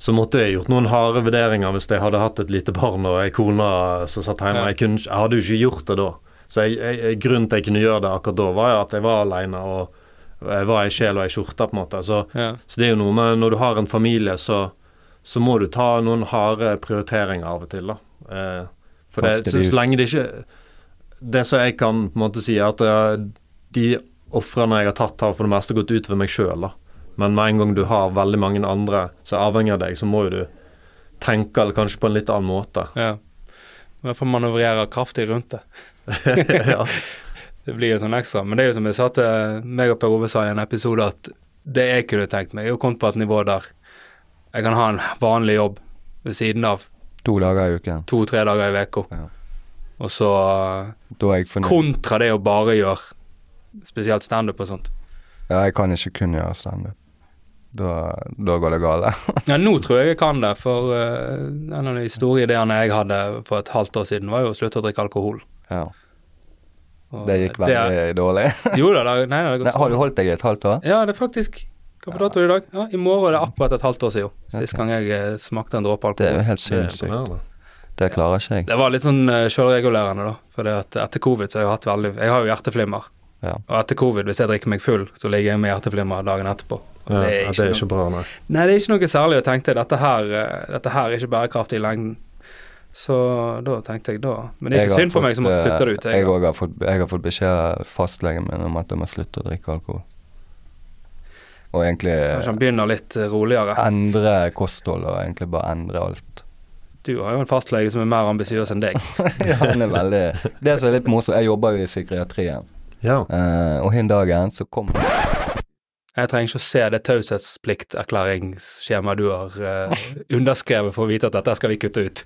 så måtte jeg gjort noen harde vurderinger hvis jeg hadde hatt et lite barn og ei kone som satt hjemme. Ja. Jeg, kunne, jeg hadde jo ikke gjort det da. Så jeg, jeg, grunnen til at jeg kunne gjøre det akkurat da, var jo at jeg var alene og var ei sjel og ei skjorte, på en måte. Så, Ja. så det er jo noe med når du har en familie, så, så må du ta noen harde prioriteringer av og til, da. Eh, for det, så, så lenge det ikke Det som jeg kan på en måte si, er at eh, de ofrene jeg har tatt, har for det meste gått utover meg sjøl, da. Men med en gang du har veldig mange andre som er avhengig av deg, så må jo du tenke eller kanskje på en litt annen måte. ja. I hvert fall manøvrere kraftig rundt det. <laughs> ja. <laughs> Det blir jo sånn ekstra. Men det er jo som jeg sa til meg og Per Ove sa i en episode, at det jeg kunne tenkt meg, er jo kommet på et nivå der jeg kan ha en vanlig jobb ved siden av To dager i uken. to-tre dager i uka. Ja. Og så kontra det å bare gjøre spesielt standup og sånt. Ja, jeg kan ikke kun gjøre standup. Da, da går det galt. <laughs> Ja, nå tror jeg jeg kan det, for uh, en av de store ideene jeg hadde for et halvt år siden, var jo å slutte å drikke alkohol. Ja, Og det gikk veldig dårlig <laughs> Jo da, det, nei, det har Nei, har du holdt deg i et halvt år? Ja, det er faktisk Hva på dato er i dag? Ja, I morgen er det akkurat et halvt år siden. Sist okay. gang jeg eh, smakte en dråpe Det er jo helt Det er sinnssykt. Det klarer ikke jeg. Det var litt sånn uh, sjølregulerende, da. For etter covid så har jeg hatt veldig Jeg har jo hjerteflimmer. Ja. Og etter covid, hvis jeg drikker meg full, så ligger jeg med hjerteflimmer dagen etterpå. Og Ja, det, er ikke det er noe, ikke bra, nei. nei, det er ikke noe særlig. å tenke dette her, eh, dette her er ikke bærekraftig i lengden. Så da tenkte jeg da Men det er ikke synd for meg som måtte putte det ut. eh, Jeg, Jeg har fått, jeg har fått beskjed av fastlegen min om at jeg må slutte å drikke alkohol. Og egentlig Kanskje han begynner litt eh, roligere. endre kosthold og egentlig bare endre alt. Du har jo en fastlege som er mer ambisiøs enn deg. <laughs> ja, han er veldig Det som er litt morsomt, jeg jobber jo i psykiatrien, Ja. uh, og hin dagen så kom Jeg trenger ikke å se det taushetsplikterklæringsskjemaet du har eh, underskrevet for å vite at dette skal vi kutte ut.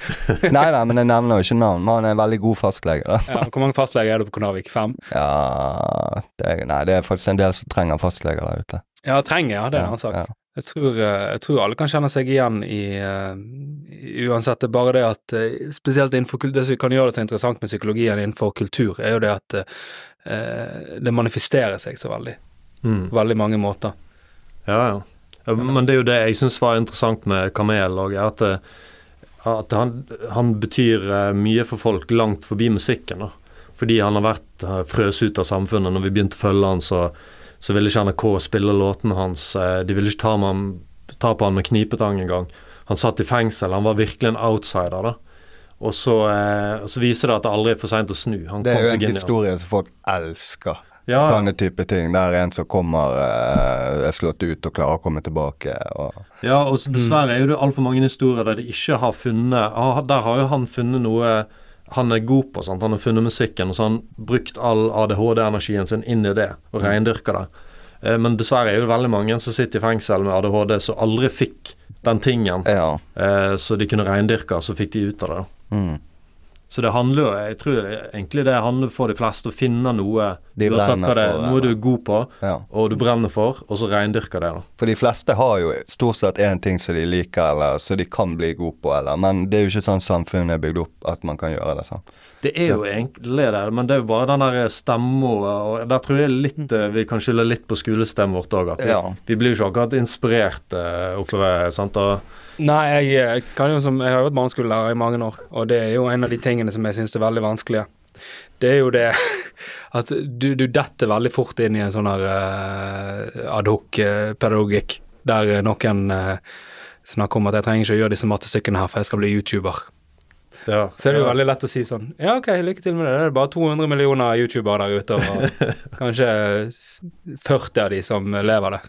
<laughs> Nei, nei, men jeg nevner jo ikke navn, men han er en veldig god fastlege, da. Ja, hvor mange fastleger er det på Konarvik? Fem? Ja det er, Nei, det er faktisk en del som trenger fastleger der ute. Ja, trenger, ja. Det er en annen sak. ja. Jeg tror, eh, jeg tror alle kan kjenne seg igjen i eh, i- Uansett, det er bare det at eh, spesielt innenfor Det som kan gjøre det så interessant med psykologien innenfor kultur, er jo det at eh, det manifesterer seg så veldig. Mm. På veldig mange måter. Ja, ja. ja. Men det er jo det jeg syns var interessant med Kamel òg, er at, at han, han betyr eh, mye for folk langt forbi musikken. da. Fordi han har vært uh, frøs ut av samfunnet. Når vi begynte å følge han, så, så ville ikke NRK spille låtene hans. eh, de ville ikke ta, med han, ta på han med knipetang engang. Han satt i fengsel. Han var virkelig en outsider, da. Og så, eh, så viser det at det aldri er for seint å snu. Han Det er kom jo en historie som folk elsker. Ja, Sånne type ting. Der en som kommer, eh, er slått ut og klarer å komme tilbake. Og, Ja, og dessverre er jo det altfor mange historier der de ikke har funnet Der har jo han funnet noe han er god på. Sant? Han har funnet musikken, og så har han brukt all ADHD-energien sin inn i det, og reindyrka det. Eh, men dessverre er jo det veldig mange som sitter i fengsel med ADHD, som aldri fikk den tingen ja. eh, så de kunne reindyrke, så fikk de ut av det. da. Mm. Så det handler jo Jeg tror egentlig det handler for de fleste å finne noe De uansett hva det er, for, noe du er god på, ja. og du brenner for, og så reindyrker det. da. For de fleste har jo stort sett én ting som de liker, eller som de kan bli god på, eller Men det er jo ikke sånn samfunnet er bygd opp at man kan gjøre det sånn. Det er jo egentlig det, men det er jo bare den der stemma og Der tror jeg litt eh, vi kan skylde litt på skolestemmen vårt òg. At vi, Ja. vi blir jo ikke akkurat inspirert, eh, opplever jeg. sant? Og, Nei, jeg, jeg kan jo som Jeg har jo vært barneskolelærer i mange år, og det er jo en av de tingene som jeg syns er veldig vanskelige. Det er jo det <laughs> at du, du detter veldig fort inn i en sånn her uh, adhoc-pedagogikk, der eh, noen uh, snakker om at jeg trenger ikke å gjøre disse mattestykkene her, for jeg skal bli YouTuber. ja, Så er det jo ja. veldig lett å si sånn Ja, ok, lykke til med det. Det er bare 200 millioner YouTubere der ute, og <laughs> kanskje 40 av de som lever det.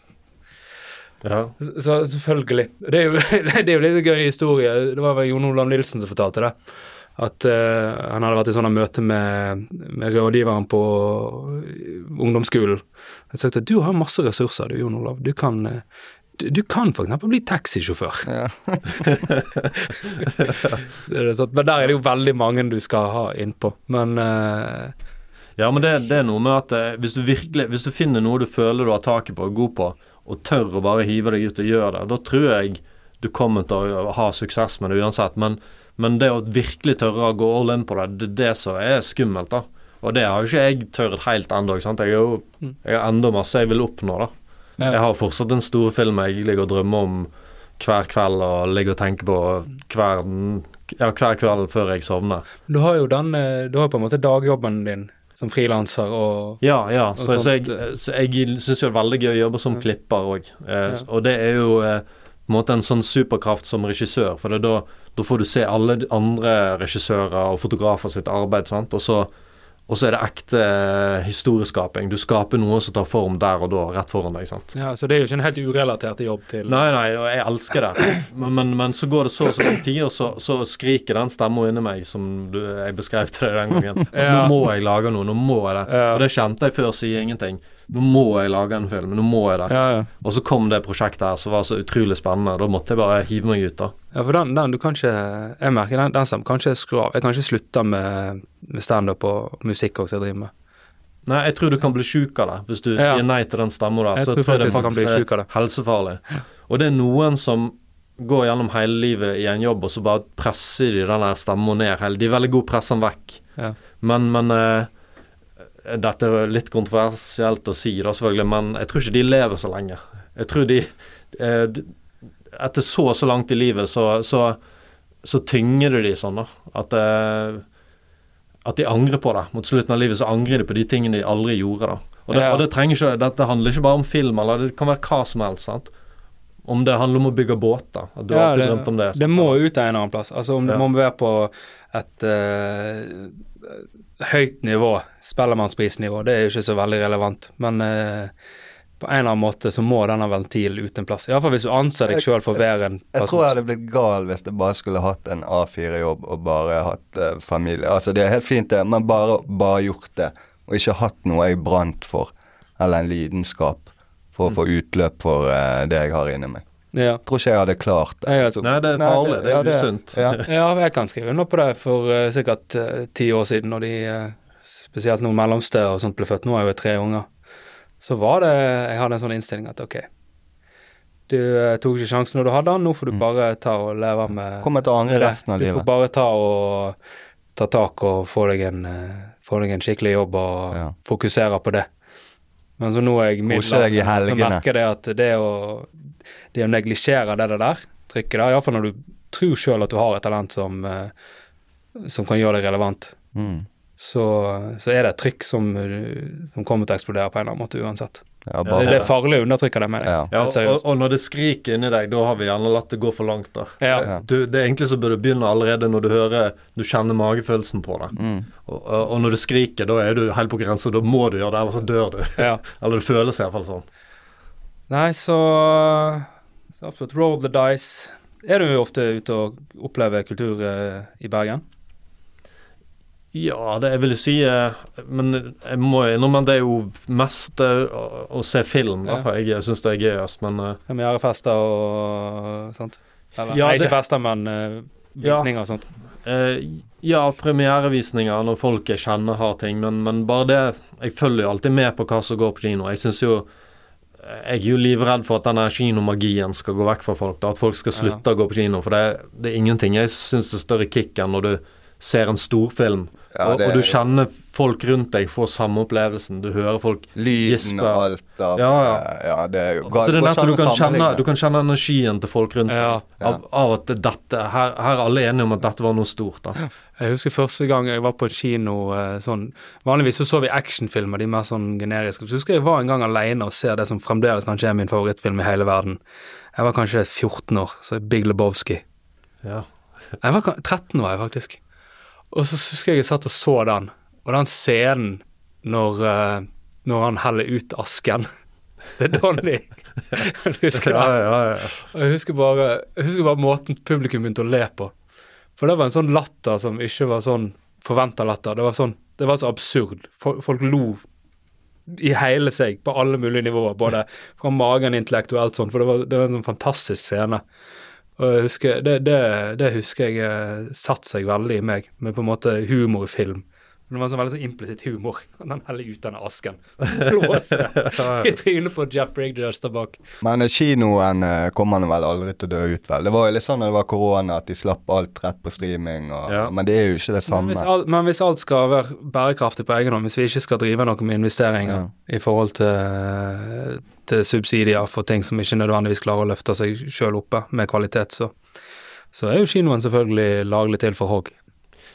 Ja. Så selvfølgelig. Det er jo, <laughs> det er jo litt gøy historie. Det var vel Jon Olav Nilsen som fortalte det. At uh, han hadde vært i sånne møte med, med rådgiveren på ungdomsskolen. Han sa at du har masse ressurser, du Jon Olav. Du kan, eh, du, du kan eksempel bli taxisjåfør. Ja. <laughs> <laughs> Det sant. Men der er det jo veldig mange du skal ha innpå. Men uh... ja, men det, det er noe med at eh, hvis du virkelig Hvis du finner noe du føler du har taket på og god på, og tør å bare hive deg ut og gjøre det, da tror jeg du kommer til å ha suksess med det uansett. Men, men det å virkelig tørre å gå all in på det, det er det som er skummelt, da. Og det har jo ikke jeg tørt helt ennå. Jeg har jo Mm. jeg har enda masse jeg vil oppnå, da. Jeg har fortsatt en stor film jeg ligger og drømmer om hver kveld og ligger og tenker på hver, ja, hver kveld før jeg sovner. Du har jo den eh, Du har på en måte dagjobben din som frilanser og Ja, ja. Så, Og så jeg, så jeg syns jo det er veldig gøy å jobbe som klipper òg. Eh, Ja. Og det er jo eh, på en måte en sånn superkraft som regissør, for det da, da får du se alle andre regissører og fotografer sitt arbeid, sant. Og så, og så er det ekte historieskaping. Du skaper noe som tar form der og da, rett foran deg, sant. Ja, så det er jo ikke en helt urelatert jobb til Nei, nei, og jeg elsker det. Men, men, men så går det så og så lang tid, og så, så skriker den stemma inni meg som du, jeg beskrev til deg den gangen. Ja. Nå må jeg lage noe, nå må jeg det. Og det kjente jeg før, sier ingenting. Nå må jeg lage en film, nå må jeg det. Ja, ja. Og så kom det prosjektet her som var så utrolig spennende. Da måtte jeg bare hive meg ut, da. Ja, for den, den du kan ikke Jeg merker den, den som kanskje skru av. Jeg kan ikke slutte med, med standup og musikk også jeg driver med. Nei, jeg tror du kan bli sjuk av det. Hvis du Ja. sier nei til den stemma der, Jeg så tror tror jeg det faktisk kan er det. helsefarlig. Og det er noen som går gjennom hele livet i en jobb, og så bare presser de den der stemma ned De er veldig gode å presse den vekk. Ja. Men, men eh, Dette er litt kontroversielt å si, da selvfølgelig, men jeg tror ikke de lever så lenge. Jeg tror de eh, Etter så og så langt i livet, så, så, så tynger det de sånn, da. At eh, at de angrer på det. Mot slutten av livet så angrer de på de tingene de aldri gjorde. da. Og det, Ja. og det ikke, Dette handler ikke bare om film, eller det kan være hva som helst. sant? Om det handler om å bygge båter. At du har alltid det, drømt om det. det må ut en annen plass. Altså om det Ja. må være på et eh, høyt nivå, Spellemannsprisnivå, det er jo ikke så veldig relevant. Men eh, på en eller annen måte så må denne ventilen ut en plass. Iallfall hvis du anser deg sjøl for å være en Jeg tror jeg hadde blitt gal hvis jeg bare skulle hatt en A4-jobb og bare hatt eh, familie. Altså Det er helt fint, det, men bare, bare gjort det. Og ikke hatt noe jeg brant for, eller en lidenskap, for å få utløp for eh, det jeg har inni meg. Ja. Jeg tror ikke jeg hadde klart det. Nei, det er Nei, farlig. Det er usunt. Ja. <laughs> ja, jeg kan skrive under på det for uh, sikkert ti ti år siden, når de uh, spesielt noen mellomste og sånt ble født. Nå er jeg jo tre unger. Så var det Jeg hadde en sånn innstilling at ok, du eh, tok ikke sjansen når du hadde den, nå får du Mm. bare ta og leve med Kommer til å angre resten av Du får bare ta og ta tak og få deg en, eh, få deg en skikkelig jobb og Ja. fokusere på det. Men så nå er jeg middelaldrende, så merker jeg at det å, det å neglisjere det der trykket der, iallfall når du tror sjøl at du har et talent som, eh, som kan gjøre deg relevant, Mm. så, så er det et trykk som, som kommer til å eksplodere på en eller annen måte uansett. Ja, Det, bare, det er farlig å undertrykke det, mener jeg. ja. Ja, og, og når det skriker inni deg, da har vi gjerne latt det gå for langt. da. Ja. Du, det er egentlig så bør du begynne allerede når du hører Du kjenner magefølelsen på det. Mm. Og, og, når du skriker, da er du helt på grensa. Da må du gjøre det, ellers så dør du. ja. <laughs> Eller det føles iallfall sånn. Nei, så absolutt roll the dice. Er du ofte ute og opplever kultur eh, i Bergen? Ja, det jeg vil si eh, Men jeg må innrømme det er jo mest eh, å, å se film. da. Ja. Jeg syns det er gøyest, men Premierefester og sånt? Eller, Ja, nei, ikke fester, men Ja. visninger og sånt. Uh, ja, premierevisninger når folk jeg kjenner har ting, men, men bare det Jeg følger jo alltid med på hva som går på kino. Jeg synes jo Jeg er jo livredd for at denne kinomagien skal gå vekk fra folk. Da, at folk skal slutte å gå på kino. For det, det er ingenting jeg syns er større kick enn når du ser en storfilm, Ja, og, og du er- kjenner folk rundt deg får samme opplevelsen. Du hører folk Lyden Gisper. og alt av Ja, ja. ja, det er jo Så det er nettopp du kan, kjenne, du kan kjenne energien til folk rundt Ja. deg. Av, av at dette her, her er alle enige om at dette var noe stort. da. <laughs> Jeg husker første gang jeg var på kino eh, sånn Vanligvis så så vi actionfilmer, de mer sånn generiske. Så husker jeg var en gang alene og ser det som fremdeles kanskje er min favorittfilm i hele verden. Jeg var kanskje 14 år, så Big Lebowski. Ja. Jeg var 13 var jeg faktisk. Og så husker jeg jeg satt og så den, og den scenen når, eh, når han heller ut asken <laughs> Donny. <laughs> Husker det? ja, ja. Og jeg husker, bare, jeg husker bare måten publikum begynte å le på. For det var en sånn latter som ikke var sånn forventa latter. Det var sånn, det var så absurd. Folk, lo i hele seg, på alle mulige nivåer. Både fra magen intellektuelt sånn, for det var, det var en sånn fantastisk scene. Og jeg husker, det, det, det husker jeg satte satt seg veldig i meg, med på en måte humor film. Det var sånn veldig sånn implisitt humor. <laughs> Den heller ut denne asken. Blåser <laughs> i trynet på Jeff Bridges der bak. Men kinoen eh, kommer han vel aldri til å dø ut, vel. Det var jo litt sånn da det var korona, at de slapp alt rett på streaming, og, Ja. men det er jo ikke det Men samme. hvis, alt, men hvis alt skal være bærekraftig på egen hånd, hvis vi ikke skal drive noe med investeringer Ja. i forhold til, til subsidier for ting som ikke nødvendigvis klarer å løfte seg sjøl oppe med kvalitet, så, så er jo kinoen selvfølgelig laglig til for hogg.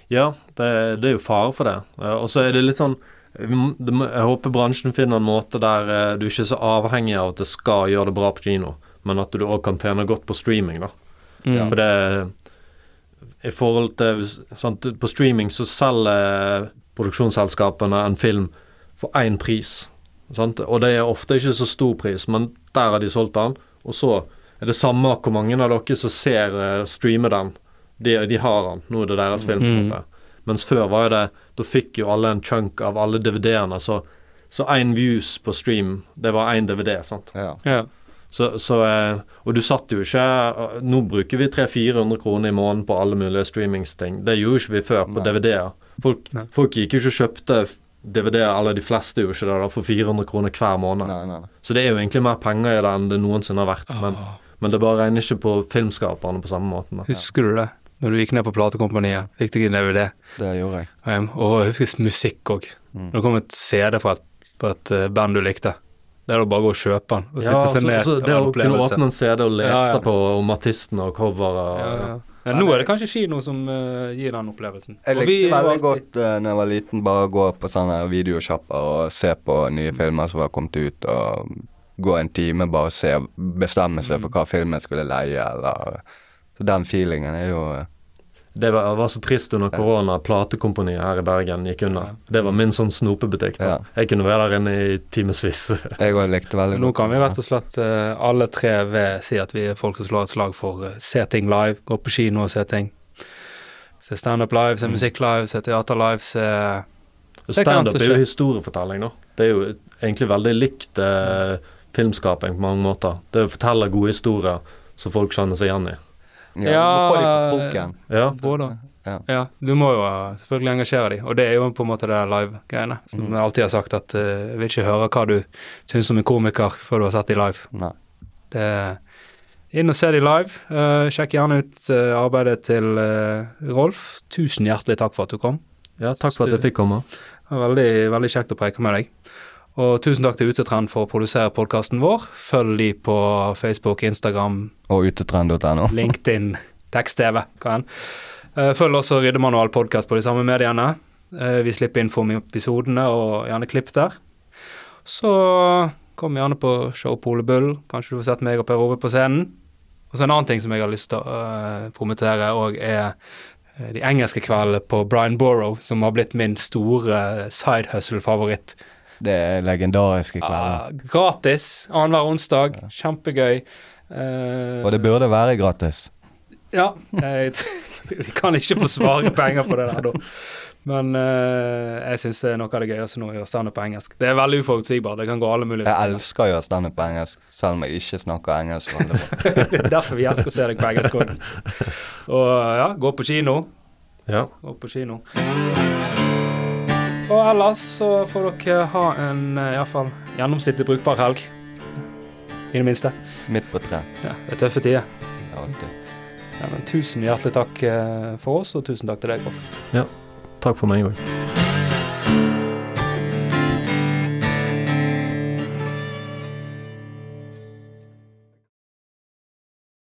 Ja, det, det er jo fare for det. Eh, og så er det litt sånn Jeg håper bransjen finner en måte der eh, du ikke er så avhengig av at det skal gjøre det bra på kino, men at du òg kan tjene godt på streaming, da. Mm. For det I forhold til sant, På streaming så selger produksjonsselskapene en film for én pris. Sant? Og det er ofte ikke så stor pris, men der har de solgt den. Og så er det samme hvor mange av dere som ser uh, streamer den. De, de har den. Nå er det deres film. på en Mm. måte. Mens før var jo det Da fikk jo alle en chunk av alle DVD-ene. Så så én views på stream, det var én DVD, sant. Ja. Ja. Så, så, eh, og du satt jo ikke Nå bruker vi 300-400 kroner i måneden på alle mulige streamingsting. Det gjorde ikke vi før på. DVD-er. Folk, folk gikk jo ikke og kjøpte DVD-er, eller de fleste gjorde ikke det, da, for 400 kroner hver måned. Nei, nei, nei. Så det er jo egentlig mer penger i det enn det noensinne har vært. Men, men det bare regner ikke på filmskaperne på samme måten. Da. husker du det? Når du gikk ned på platekompaniet, fikk deg en DVD, Det gjorde jeg. Um, og jeg husker musikk òg. Mm. Når det kom et CD fra et, fra et eh, band du likte, det er da bare å gå og kjøpe den og Ja, sitte seg så, ned. så det å kunne åpne en CD og lese Ja, ja. på om artisten og coveret Ja, ja. ja. Ja, nå er det kanskje kino som uh, gir den opplevelsen. Jeg Og vi likte veldig godt uh, når jeg var liten, bare gå på sånne videosjapper og se på nye filmer som var kommet ut, og gå en time bare og se, bestemme seg for hva filmen skulle leie, eller Så den feelingen er jo eh, Det var, var så trist under korona. Platekompaniet her i Bergen gikk unna. Det var min sånn snopebutikk. da. Ja. Jeg kunne være der inne i timevis. <laughs> Jeg òg likte veldig Nå kan vi rett og slett eh, alle tre ved si at vi er folk som slår et slag for eh, se ting live, gå på kino og se ting. Se standup live, Mm. se musikk live, se teater live, se Standup er jo historiefortelling, da. Det er jo egentlig veldig likt eh, filmskaping på mange måter. Det er å fortelle gode historier som folk kjenner seg igjen i. Ja, Ja. Ja, Ja. Ja, du må jo selvfølgelig engasjere dem, og det er jo på en måte det live-greiene. Som mm. jeg alltid har sagt, at eh, jeg vil ikke høre hva du syns om en komiker før du har sett de live. Nei. Det inn og se de live. Uh, sjekk gjerne ut uh, arbeidet til uh, Rolf. Tusen hjertelig takk for at du kom. ja takk for at jeg fikk komme. Veldig, veldig kjekt å preke med deg. Og tusen takk til Utetrend for å produsere podkasten vår. Følg de på Facebook, Instagram, Og utetrend.no. <laughs> LinkedIn, tekst-TV. Eh, Følg også Ryddemanual podkast på de samme mediene. Eh, Vi slipper info om episodene og gjerne klipp der. Så kom gjerne på show Pole Bull. Kanskje du får sett meg og Per Ove på scenen. Og så en annen ting som jeg har lyst til å uh, promotere òg, er de engelske kveldene på Brian Borrow, som har blitt min store side hustle-favoritt. Det er legendariske Ja, Ah, gratis annenhver onsdag. Kjempegøy. Uh, Og det burde være gratis. Ja, jeg, <laughs> vi kan ikke forsvare penger på det der, da. Men uh, jeg syns det er noe av det gøyeste nå å gjøre standup på engelsk. Det er veldig uforutsigbart. Det kan gå alle mulige Jeg elsker å gjøre standup på engelsk, selv om jeg ikke snakker engelsk. <laughs> Det er derfor vi elsker å se deg på engelsk òg. Og ja, gå på kino. Ja. Gå på kino. Og ellers så får dere ha en uh, iallfall gjennomsnittlig brukbar helg. I det minste. Midt på tre. Ja, det er tøffe tider. Ja. Ja, men tusen hjertelig takk eh, for oss, og tusen takk til deg, Rolf. Takk for meg òg.